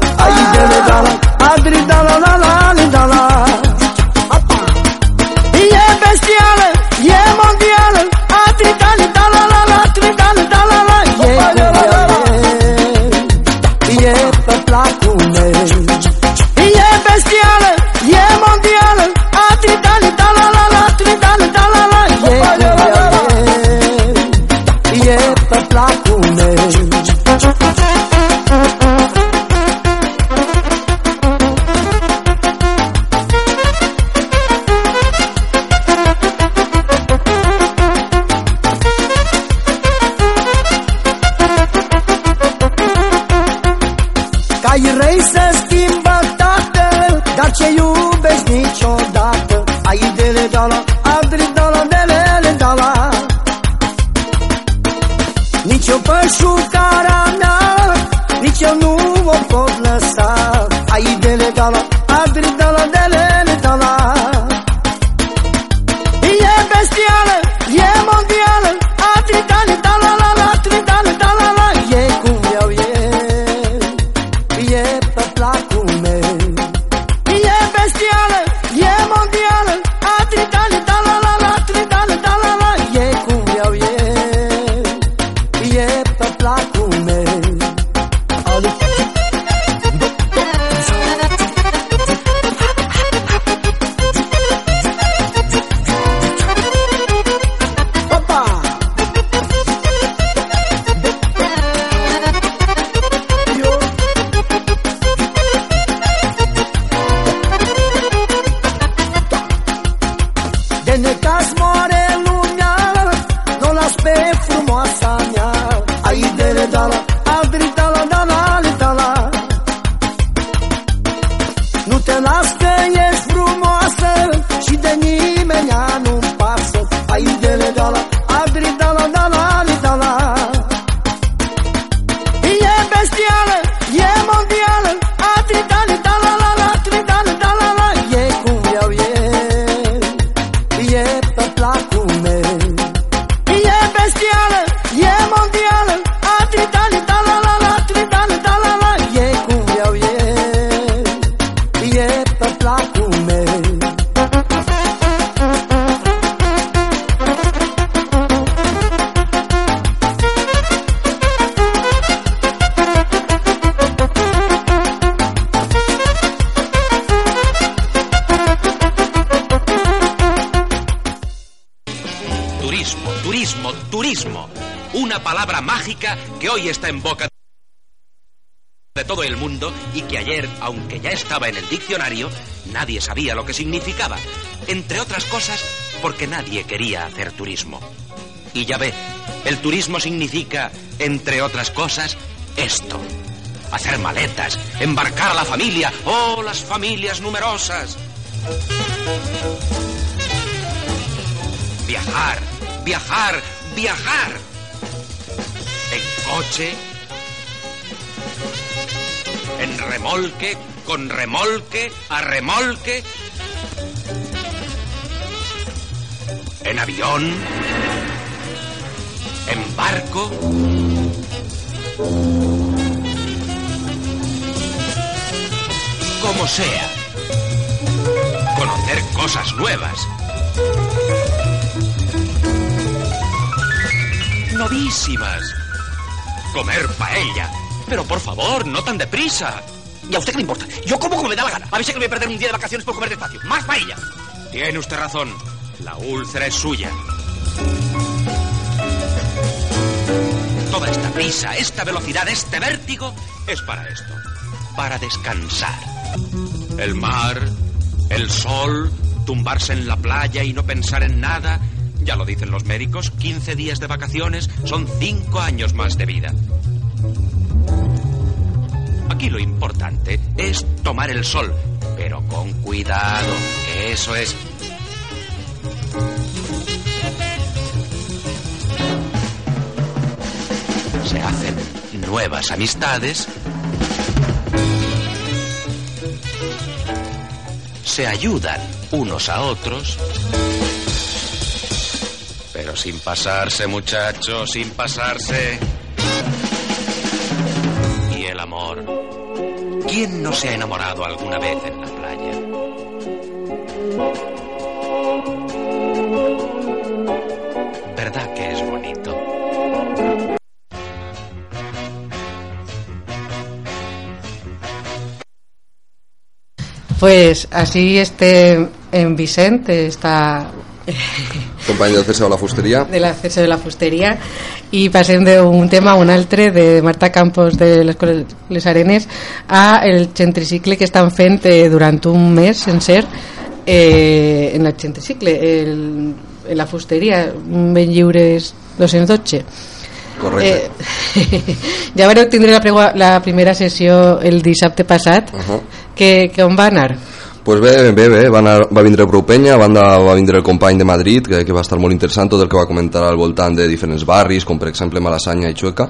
Hoy está en boca de todo el mundo y que ayer, aunque ya estaba en el diccionario, nadie sabía lo que significaba. Entre otras cosas, porque nadie quería hacer turismo. Y ya ve, el turismo significa, entre otras cosas, esto. Hacer maletas, embarcar a la familia, oh, las familias numerosas. Viajar, viajar, viajar. Coche, en remolque, con remolque, a remolque, en avión, en barco. Como sea. Conocer cosas nuevas. Novísimas. Comer paella. Pero por favor, no tan deprisa. ¿Y a usted qué le importa? Yo como como me da la gana. A ver si que me voy a perder un día de vacaciones por comer despacio. ¡Más paella! Tiene usted razón. La úlcera es suya. Toda esta prisa, esta velocidad, este vértigo es para esto. Para descansar. El mar, el sol, tumbarse en la playa y no pensar en nada. Ya lo dicen los médicos, 15 días de vacaciones son 5 años más de vida. Aquí lo importante es tomar el sol, pero con cuidado. Eso es. Se hacen nuevas amistades. Se ayudan unos a otros. Pero sin pasarse, muchachos, sin pasarse. Y el amor. ¿Quién no se ha enamorado alguna vez en la playa? ¿Verdad que es bonito? Pues así este en Vicente está (laughs) Company del CSO de la Fusteria. de l'acceso de la fusteria i passem d'un tema a un altre de Marta Campos de l'Escola Les Arenes a el centricicle que estan fent eh, durant un mes sencer eh, en el centricicle el, en la fusteria ben lliures 212 Correcte. Eh, (laughs) ja vareu tindre la, pregua, la primera sessió el dissabte passat Uh -huh. que, que on va anar? Pues bé, bé, bé, va, anar, va vindre prou penya, a banda va vindre el company de Madrid, que, que va estar molt interessant, tot el que va comentar al voltant de diferents barris, com per exemple Malassanya i Chueca,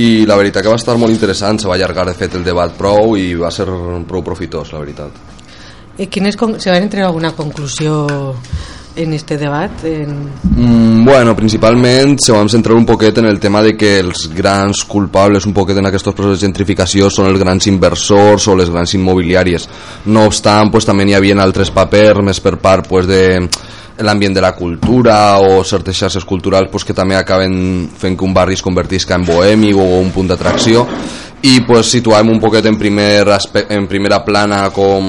i la veritat que va estar molt interessant, se va allargar de fet el debat prou i va ser prou profitós, la veritat. Eh, quines, se van entregar alguna conclusió en este debat? En... Mm, bueno, principalment se vam centrar un poquet en el tema de que els grans culpables un poquet en aquests processos de gentrificació són els grans inversors o les grans immobiliàries. No obstant, pues, també n'hi havia altres papers més per part pues, de l'ambient de la cultura o certes xarxes culturals pues, que també acaben fent que un barri es convertisca en bohemi o un punt d'atracció i pues, situàvem un poquet en, primer aspe- en primera plana com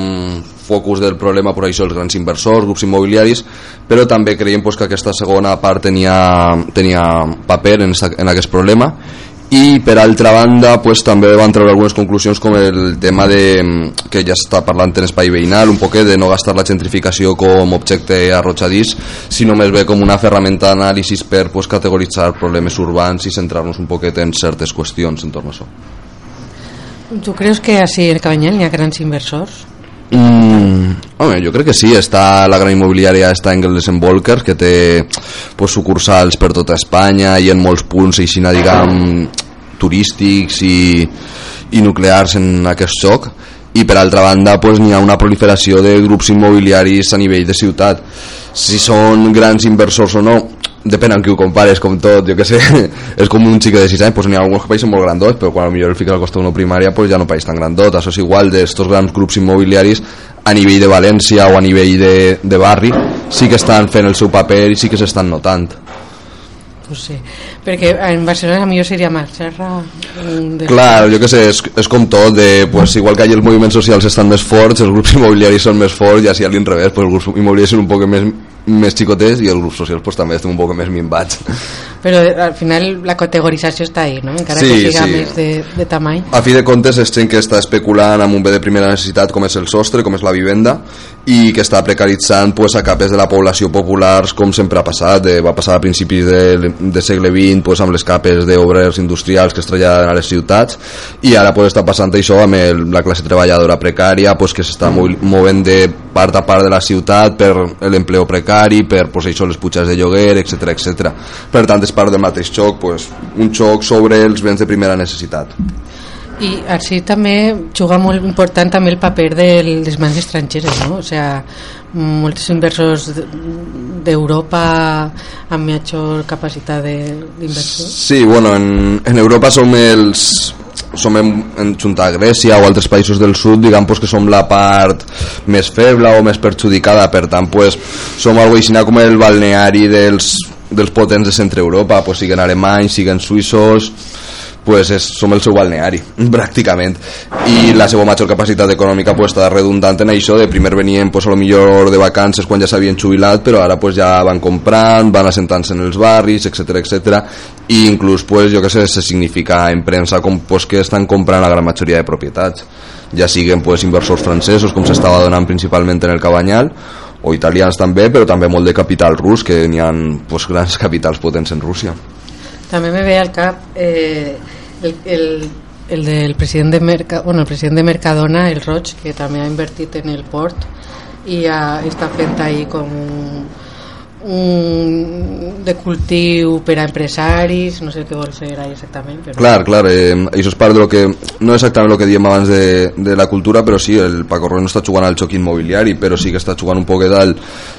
focus del problema per això els grans inversors, grups immobiliaris però també creiem pues, que aquesta segona part tenia, tenia paper en, en aquest problema i per altra banda pues, també van treure algunes conclusions com el tema de, que ja s'està parlant en espai veïnal un poquet de no gastar la gentrificació com objecte arrotxadís sinó més bé com una ferramenta d'anàlisi per pues, categoritzar problemes urbans i centrar-nos un poquet en certes qüestions entorn a això Tu creus que així en Cabanyal hi ha grans inversors? Mm, home, jo crec que sí, està la gran immobiliària està Engels Volker que té pues, sucursals per tota Espanya i en molts punts així, diguem, turístics i, i nuclears en aquest xoc i per altra banda pues, n'hi ha una proliferació de grups immobiliaris a nivell de ciutat. Si són grans inversors o no depèn amb qui ho compares, com tot, jo que sé (laughs) és com un xico de 6 anys, pues n'hi ha alguns que pareixen molt grandots, però quan potser el fica al costat d'una primària pues ja no pareix tan grandot, això és igual d'estos grans grups immobiliaris a nivell de València o a nivell de, de barri sí que estan fent el seu paper i sí que s'estan notant Sí, perquè en Barcelona millor seria mm, de... Clar, jo que sé, és, és com tot, de, pues, igual que allà els moviments socials estan més forts, els grups (laughs) immobiliaris són més forts i així a l'inrevés, pues, els grups immobiliaris són un poc més, més xicotets i els grups socials pues, també estan un poc més minvats. Però al final la categorització està ahí, no? Encara Sí, que siga sí. més de, de tamany. A fi de comptes és gent que està especulant amb un bé de primera necessitat com és el sostre, com és la vivenda i que està precaritzant pues, a capes de la població populars com sempre ha passat eh, va passar a principis de, de segle XX pues, amb les capes d'obrers industrials que es traslladen a les ciutats i ara pues, està passant això amb el, la classe treballadora precària pues, que s'està movi- movent de part a part de la ciutat per l'empleo precari, per pues, això, les putxes de lloguer, etc etc. Per tant, és part del mateix xoc, pues, un xoc sobre els béns de primera necessitat. I així també juga molt important també el paper de les mans estrangeres, no? O sea, molts inversors d'Europa amb major capacitat d'inversió. Sí, bueno, en, en Europa som els som en, en junta a Grècia o altres països del sud, diguem pues, que som la part més feble o més perjudicada, per tant, pues, som algo així com el balneari dels, dels potents de centre Europa, pues, siguen alemanys, siguen suïssos, pues és, som el seu balneari, (laughs) pràcticament. I la seva major capacitat econòmica pues, està redundant en això, de primer venien pues, a lo millor de vacances quan ja s'havien jubilat, però ara pues, ja van comprant, van assentant-se en els barris, etc etc. I inclús, pues, jo que sé, se significa en premsa com, pues, que estan comprant la gran majoria de propietats. Ja siguen pues, inversors francesos, com s'estava donant principalment en el Cabanyal, o italians també, però també molt de capital rus, que n'hi ha pues, grans (laughs) capitals potents en Rússia. També me ve al cap eh, el, el, el del president de Merca, bueno, el president de Mercadona, el Roig, que també ha invertit en el port i ha, està fent ahí com un, un de cultiu per a empresaris, no sé què vol fer ahí exactament, però... Clar, clar, eh, això és part de lo que no exactament el que diem abans de, de la cultura, però sí, el Paco Roig no està jugant al xoc immobiliari, però sí que està jugant un poquet al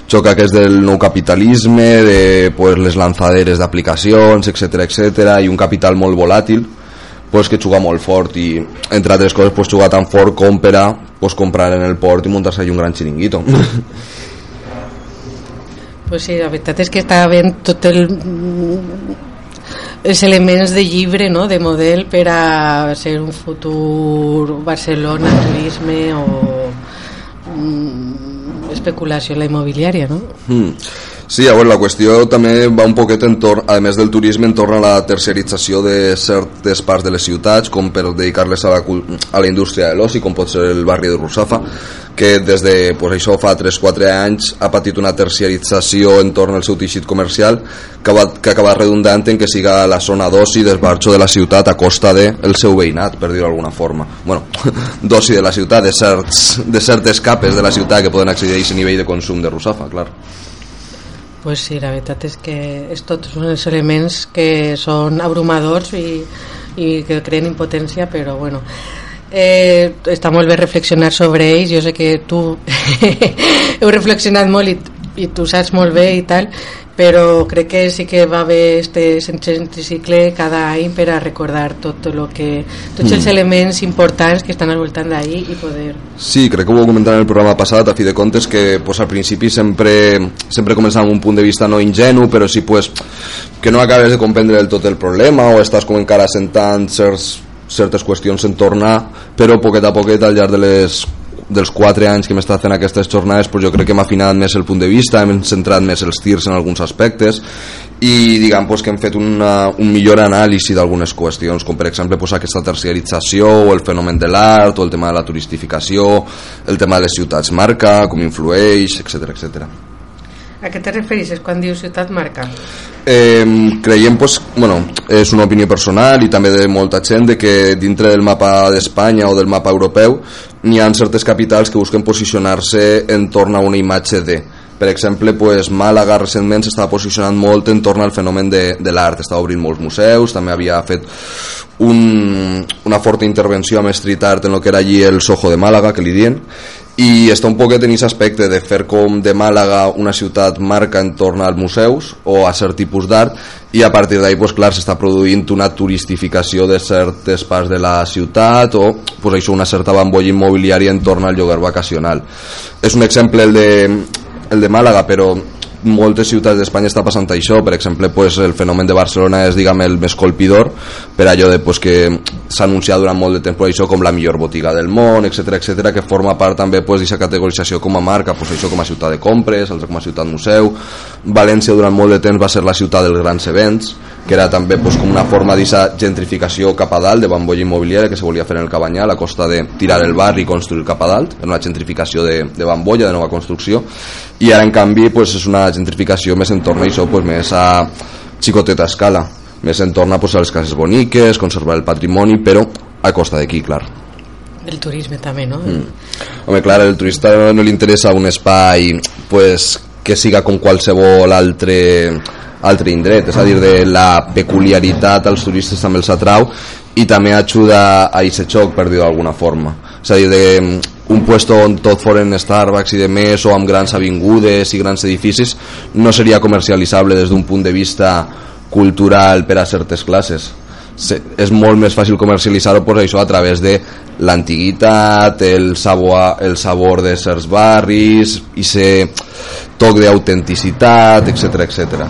xoc aquest del nou capitalisme, de pues, les lanzaderes d'aplicacions, etc etc i un capital molt volàtil, pues, que juga molt fort i, entre altres coses, pues, juga tan fort com per a pues, comprar en el port i muntar-se allí un gran xiringuito. (laughs) Pues sí, la veritat és que està havent tot el els elements de llibre, no?, de model per a ser un futur Barcelona, turisme o mm, especulació en la immobiliària, no? Mm. Sí, veure, la qüestió també va un poquet en torn, a més del turisme, en torn a la terciarització de certes parts de les ciutats, com per dedicar-les a, la, a la indústria de l'oci, com pot ser el barri de Russafa, que des de pues, això fa 3-4 anys ha patit una terciarització en torn al seu teixit comercial que, va, que acaba redundant en que siga la zona d'oci d'esbarxo de la ciutat a costa del el seu veïnat, per dir-ho d'alguna forma. bueno, (laughs) d'oci de la ciutat, de, certs, de certes capes de la ciutat que poden accedir a aquest nivell de consum de Russafa, clar. Pues sí, la veritat és que és tots uns elements que són abrumadors i, i que creen impotència, però bueno, eh, està molt bé reflexionar sobre ells, jo sé que tu (laughs) heu reflexionat molt i, i tu saps molt bé i tal, però crec que sí que va haver este centricicle cada any per a recordar tot lo que, tots els Mm. elements importants que estan al voltant d'ahir i poder Sí, crec que ho vau comentar en el programa passat, a fi de comptes, que pues, al principi sempre, sempre començava amb un punt de vista no ingenu, però sí pues, que no acabes de comprendre del tot el problema o estàs com encara sentant certs, certes qüestions en tornar, però poquet a poquet al llarg de les dels 4 anys que hem estat fent aquestes jornades pues jo crec que hem afinat més el punt de vista hem centrat més els tirs en alguns aspectes i diguem pues, que hem fet una, un millor anàlisi d'algunes qüestions com per exemple pues, aquesta terciarització o el fenomen de l'art o el tema de la turistificació el tema de les ciutats marca com influeix, etc etc. A què te refereixes quan dius ciutat marca? Eh, creiem, pues, bueno, és una opinió personal i també de molta gent de que dintre del mapa d'Espanya o del mapa europeu n'hi ha certes capitals que busquen posicionar-se en torn a una imatge de. Per exemple, pues, Màlaga recentment s'estava posicionant molt en torn al fenomen de, de l'art, estava obrint molts museus, també havia fet un, una forta intervenció amb street art en el que era allí el Soho de Màlaga, que li dien, i està un poquet en aquest aspecte de fer com de Màlaga una ciutat marca en torn als museus o a cert tipus d'art i a partir d'ahí pues, clar s'està produint una turistificació de certes parts de la ciutat o pues, això una certa bambolla immobiliària en torn al lloguer vacacional. És un exemple el de, el de Màlaga però moltes ciutats d'Espanya està passant això per exemple pues, el fenomen de Barcelona és diguem, el més colpidor per allò de, pues, que s'ha anunciat durant molt de temps això com la millor botiga del món etc etc que forma part també pues, d'aquesta categorització com a marca pues, això com a ciutat de compres com a ciutat museu. València durant molt de temps va ser la ciutat dels grans events que era també pues, com una forma d'aquesta gentrificació cap a dalt de bambolla immobiliària que se volia fer en el Cabanyal a costa de tirar el barri i construir cap a dalt, era una gentrificació de, de bambolla, de nova construcció i ara en canvi pues, és una gentrificació més en torno a això, pues, més a xicoteta escala més en pues, a les cases boniques, conservar el patrimoni però a costa d'aquí, clar El turisme també, no? Mm. Home, clar, al turista no li interessa un espai pues, que siga com qualsevol altre, altre indret, és a dir, de la peculiaritat als turistes també els atrau i també ajuda a aquest xoc, per dir-ho d'alguna forma. És a dir, de, mm, un puesto on tot foren Starbucks i de més o amb grans avingudes i grans edificis no seria comercialitzable des d'un punt de vista cultural per a certes classes se, és molt més fàcil comercialitzar-ho pues, això a través de l'antiguitat, el, sabor, el sabor de certs barris, i ser toc d'autenticitat, etc etc.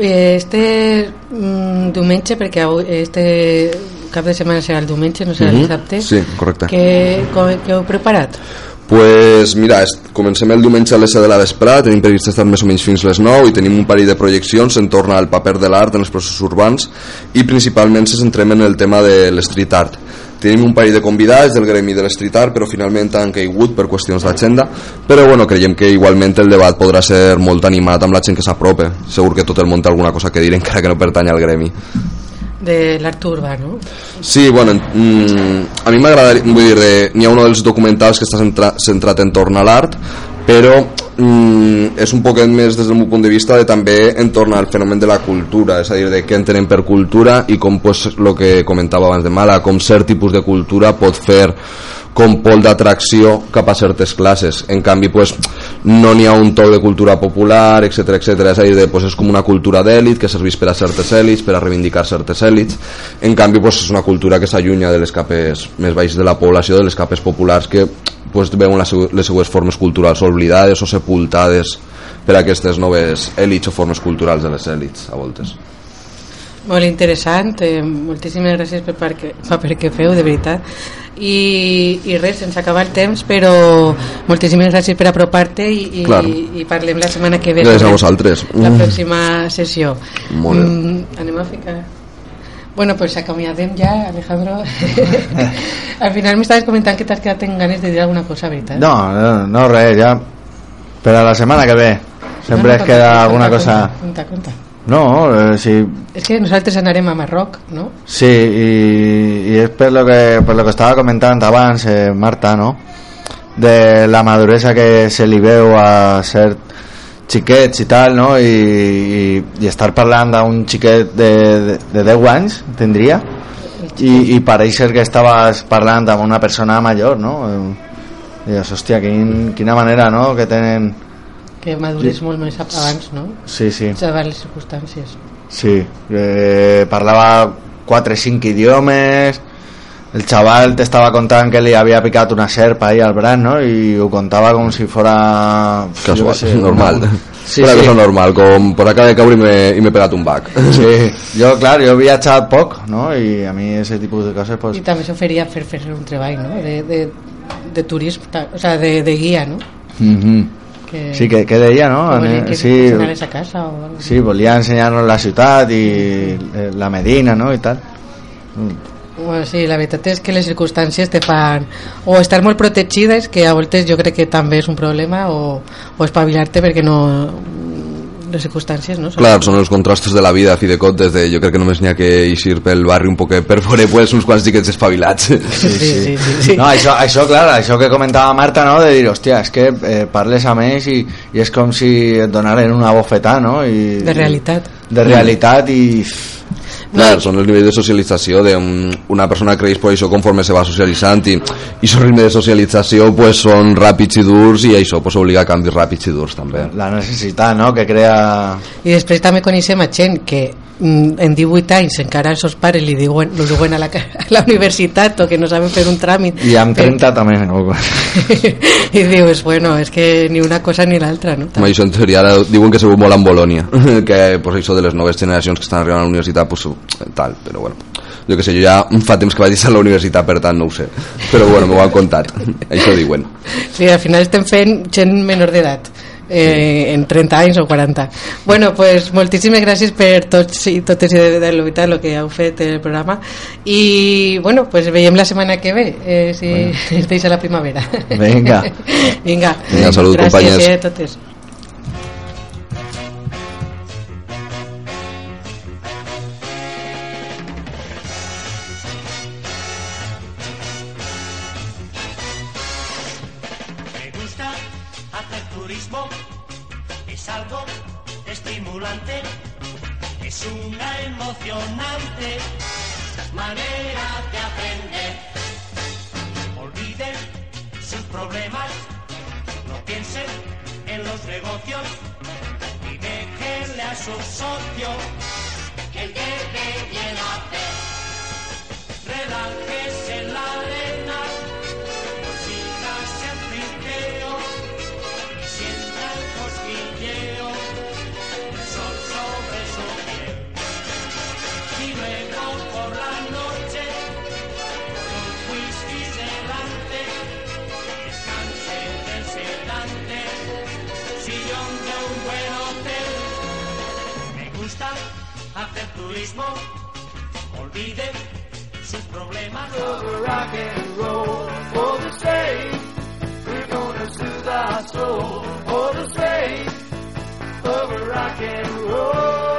Este mm, diumenge, perquè avui, este cap de setmana serà el diumenge, no serà el Mhm. dissabte, Sí, correcte. com, què heu preparat? Pues mira, comencem el diumenge a les 7 de la vesprada, tenim previst estar més o menys fins les 9 i tenim un parell de projeccions en torn al paper de l'art en els processos urbans i principalment se centrem en el tema de l'street art. Tenim un parell de convidats del gremi de l'street art però finalment han caigut per qüestions d'agenda però bueno, creiem que igualment el debat podrà ser molt animat amb la gent que s'aprope segur que tot el món té alguna cosa que dir (laughs) encara que no pertany al gremi De l'art urbà, no? Sí, bueno, mm, a mi m'agradaria, vull dir, n'hi ha un dels documentals que està centra, centrat en torn a l'art, però mm, és un poquet més des del meu punt de vista de també en torn al fenomen de la cultura, és a dir, de què entenem per cultura i com pues, el que comentava abans de Mala, com cert tipus de cultura pot fer com pol d'atracció cap a certes classes. En canvi, pues, no n'hi ha un toc de cultura popular, etc etc. És a dir, de, pues, és com una cultura d'èlit que serveix per a certes èlits, per a reivindicar certes èlits. En canvi, pues, és una cultura que s'allunya de les capes més baixes de la població, de les capes populars que pues, veuen les, les seues formes culturals oblidades o sepultades per aquestes noves èlits o formes culturals de les èlits, a voltes. Molt interessant, eh, moltíssimes gràcies per perquè, per que feu, de veritat. I, I res, sense acabar el temps, però moltíssimes gràcies per apropar-te i, i, Clar. i parlem la setmana que ve. Gràcies a vosaltres. La Mm. pròxima sessió. Molt bé. Mm, anem a ficar... Bueno, pues acomiadem ja, Alejandro. (laughs) Al final m'estaves comentant que t'has quedat amb ganes de dir alguna cosa, veritat? No, no, no res, ja per a la setmana que ve sempre No, es no, queda conta, alguna conta, cosa Conta, conta. No, eh, sí, És que nosaltres anarem a Marroc, no? sí i, i és per lo que, per lo que estava comentant abans eh, Marta, no? de la maduresa que se li veu a ser xiquets i tal, no? I, i, i estar parlant d'un xiquet de, de, de 10 anys, tindria, i, i pareix ser que estaves parlant amb una persona major, no? I dius, hòstia, quin, quina manera, no?, que tenen que madures sí. molt més abans, no? Sí, sí. Saber les circumstàncies. Sí, eh, parlava 4 o 5 idiomes, el xaval te contant que li havia picat una serpa ahí al braç, ¿no? I ho contava com si fora... Casual, no sé, normal. No. (laughs) Sí, una sí. normal, com per acabar de caure i me, y me he un bac. Sí, (laughs) jo, clar, jo he viatjat poc, ¿no? I a mi aquest tipus de coses... pues... Y también se fer, fer un treball, ¿no? De, de, de turista, o sea, de, de guia, ¿no? Mhm. -huh. Que- Sí, que, que deia, no? Que volia que sí, anaves a casa o algo. sí, volia ensenyar-nos la ciutat i eh, la Medina, no? I tal. Bueno, sí, la veritat és que les circumstàncies te fan o estar molt protegides, que a voltes jo crec que també és un problema, o, o espavilar-te perquè no les circumstàncies, no? Clar, són els contrastos de la vida, a fi de comptes, de, jo crec que només n'hi ha que eixir pel barri un poquet per veure pues, uns quants xiquets espavilats. (laughs) Sí, sí, sí. No, això, això, clar, això que comentava Marta, no?, de dir, hòstia, és que eh, parles amb ells i, i és com si et donaren una bofetada, no? I, De realitat. De realitat i... Clar, són els nivells de socialització d'una persona creix per això conforme se va socialitzant i, i el ritme de socialització pues, són ràpids i durs i això pues, obliga a canvis ràpids i durs també. La necessitat, no?, que crea... I després també coneixem a gent que en 18 anys encara els seus pares li diuen, li diuen a, la, a la universitat o que no saben fer un tràmit I amb 30 també, no? i dius, bueno, és que ni una cosa ni l'altra, no? Com això en teoria ara diuen que se veu molt amb Bolònia (laughs) que pues, això de les noves generacions que estan arribant a la universitat pues, tal, però bueno. Jo que sé, jo ja fa temps que vaig a la universitat per tant no ho sé, però bueno, m'ho han contat (laughs) això diuen. Sí, al final estem fent gent menor d'edat eh, en 30 anys o 40 bueno, pues moltíssimes gràcies per tots i totes i de, l'Ovitat el que heu fet el programa. I bueno, pues veiem la setmana que ve eh, si bueno. deixa la primavera. (laughs) Vinga. Vinga. Vinga, salut, gràcies, companyes. eh, a totes es algo estimulante, es una emocionante manera de aprender. Olviden sus problemas, no piensen en los negocios y déjenle a su socio que el debe bien hacer. Relájese sus problemas. rock and roll for the sake. We're gonna soothe our soul for the sake of rock and roll.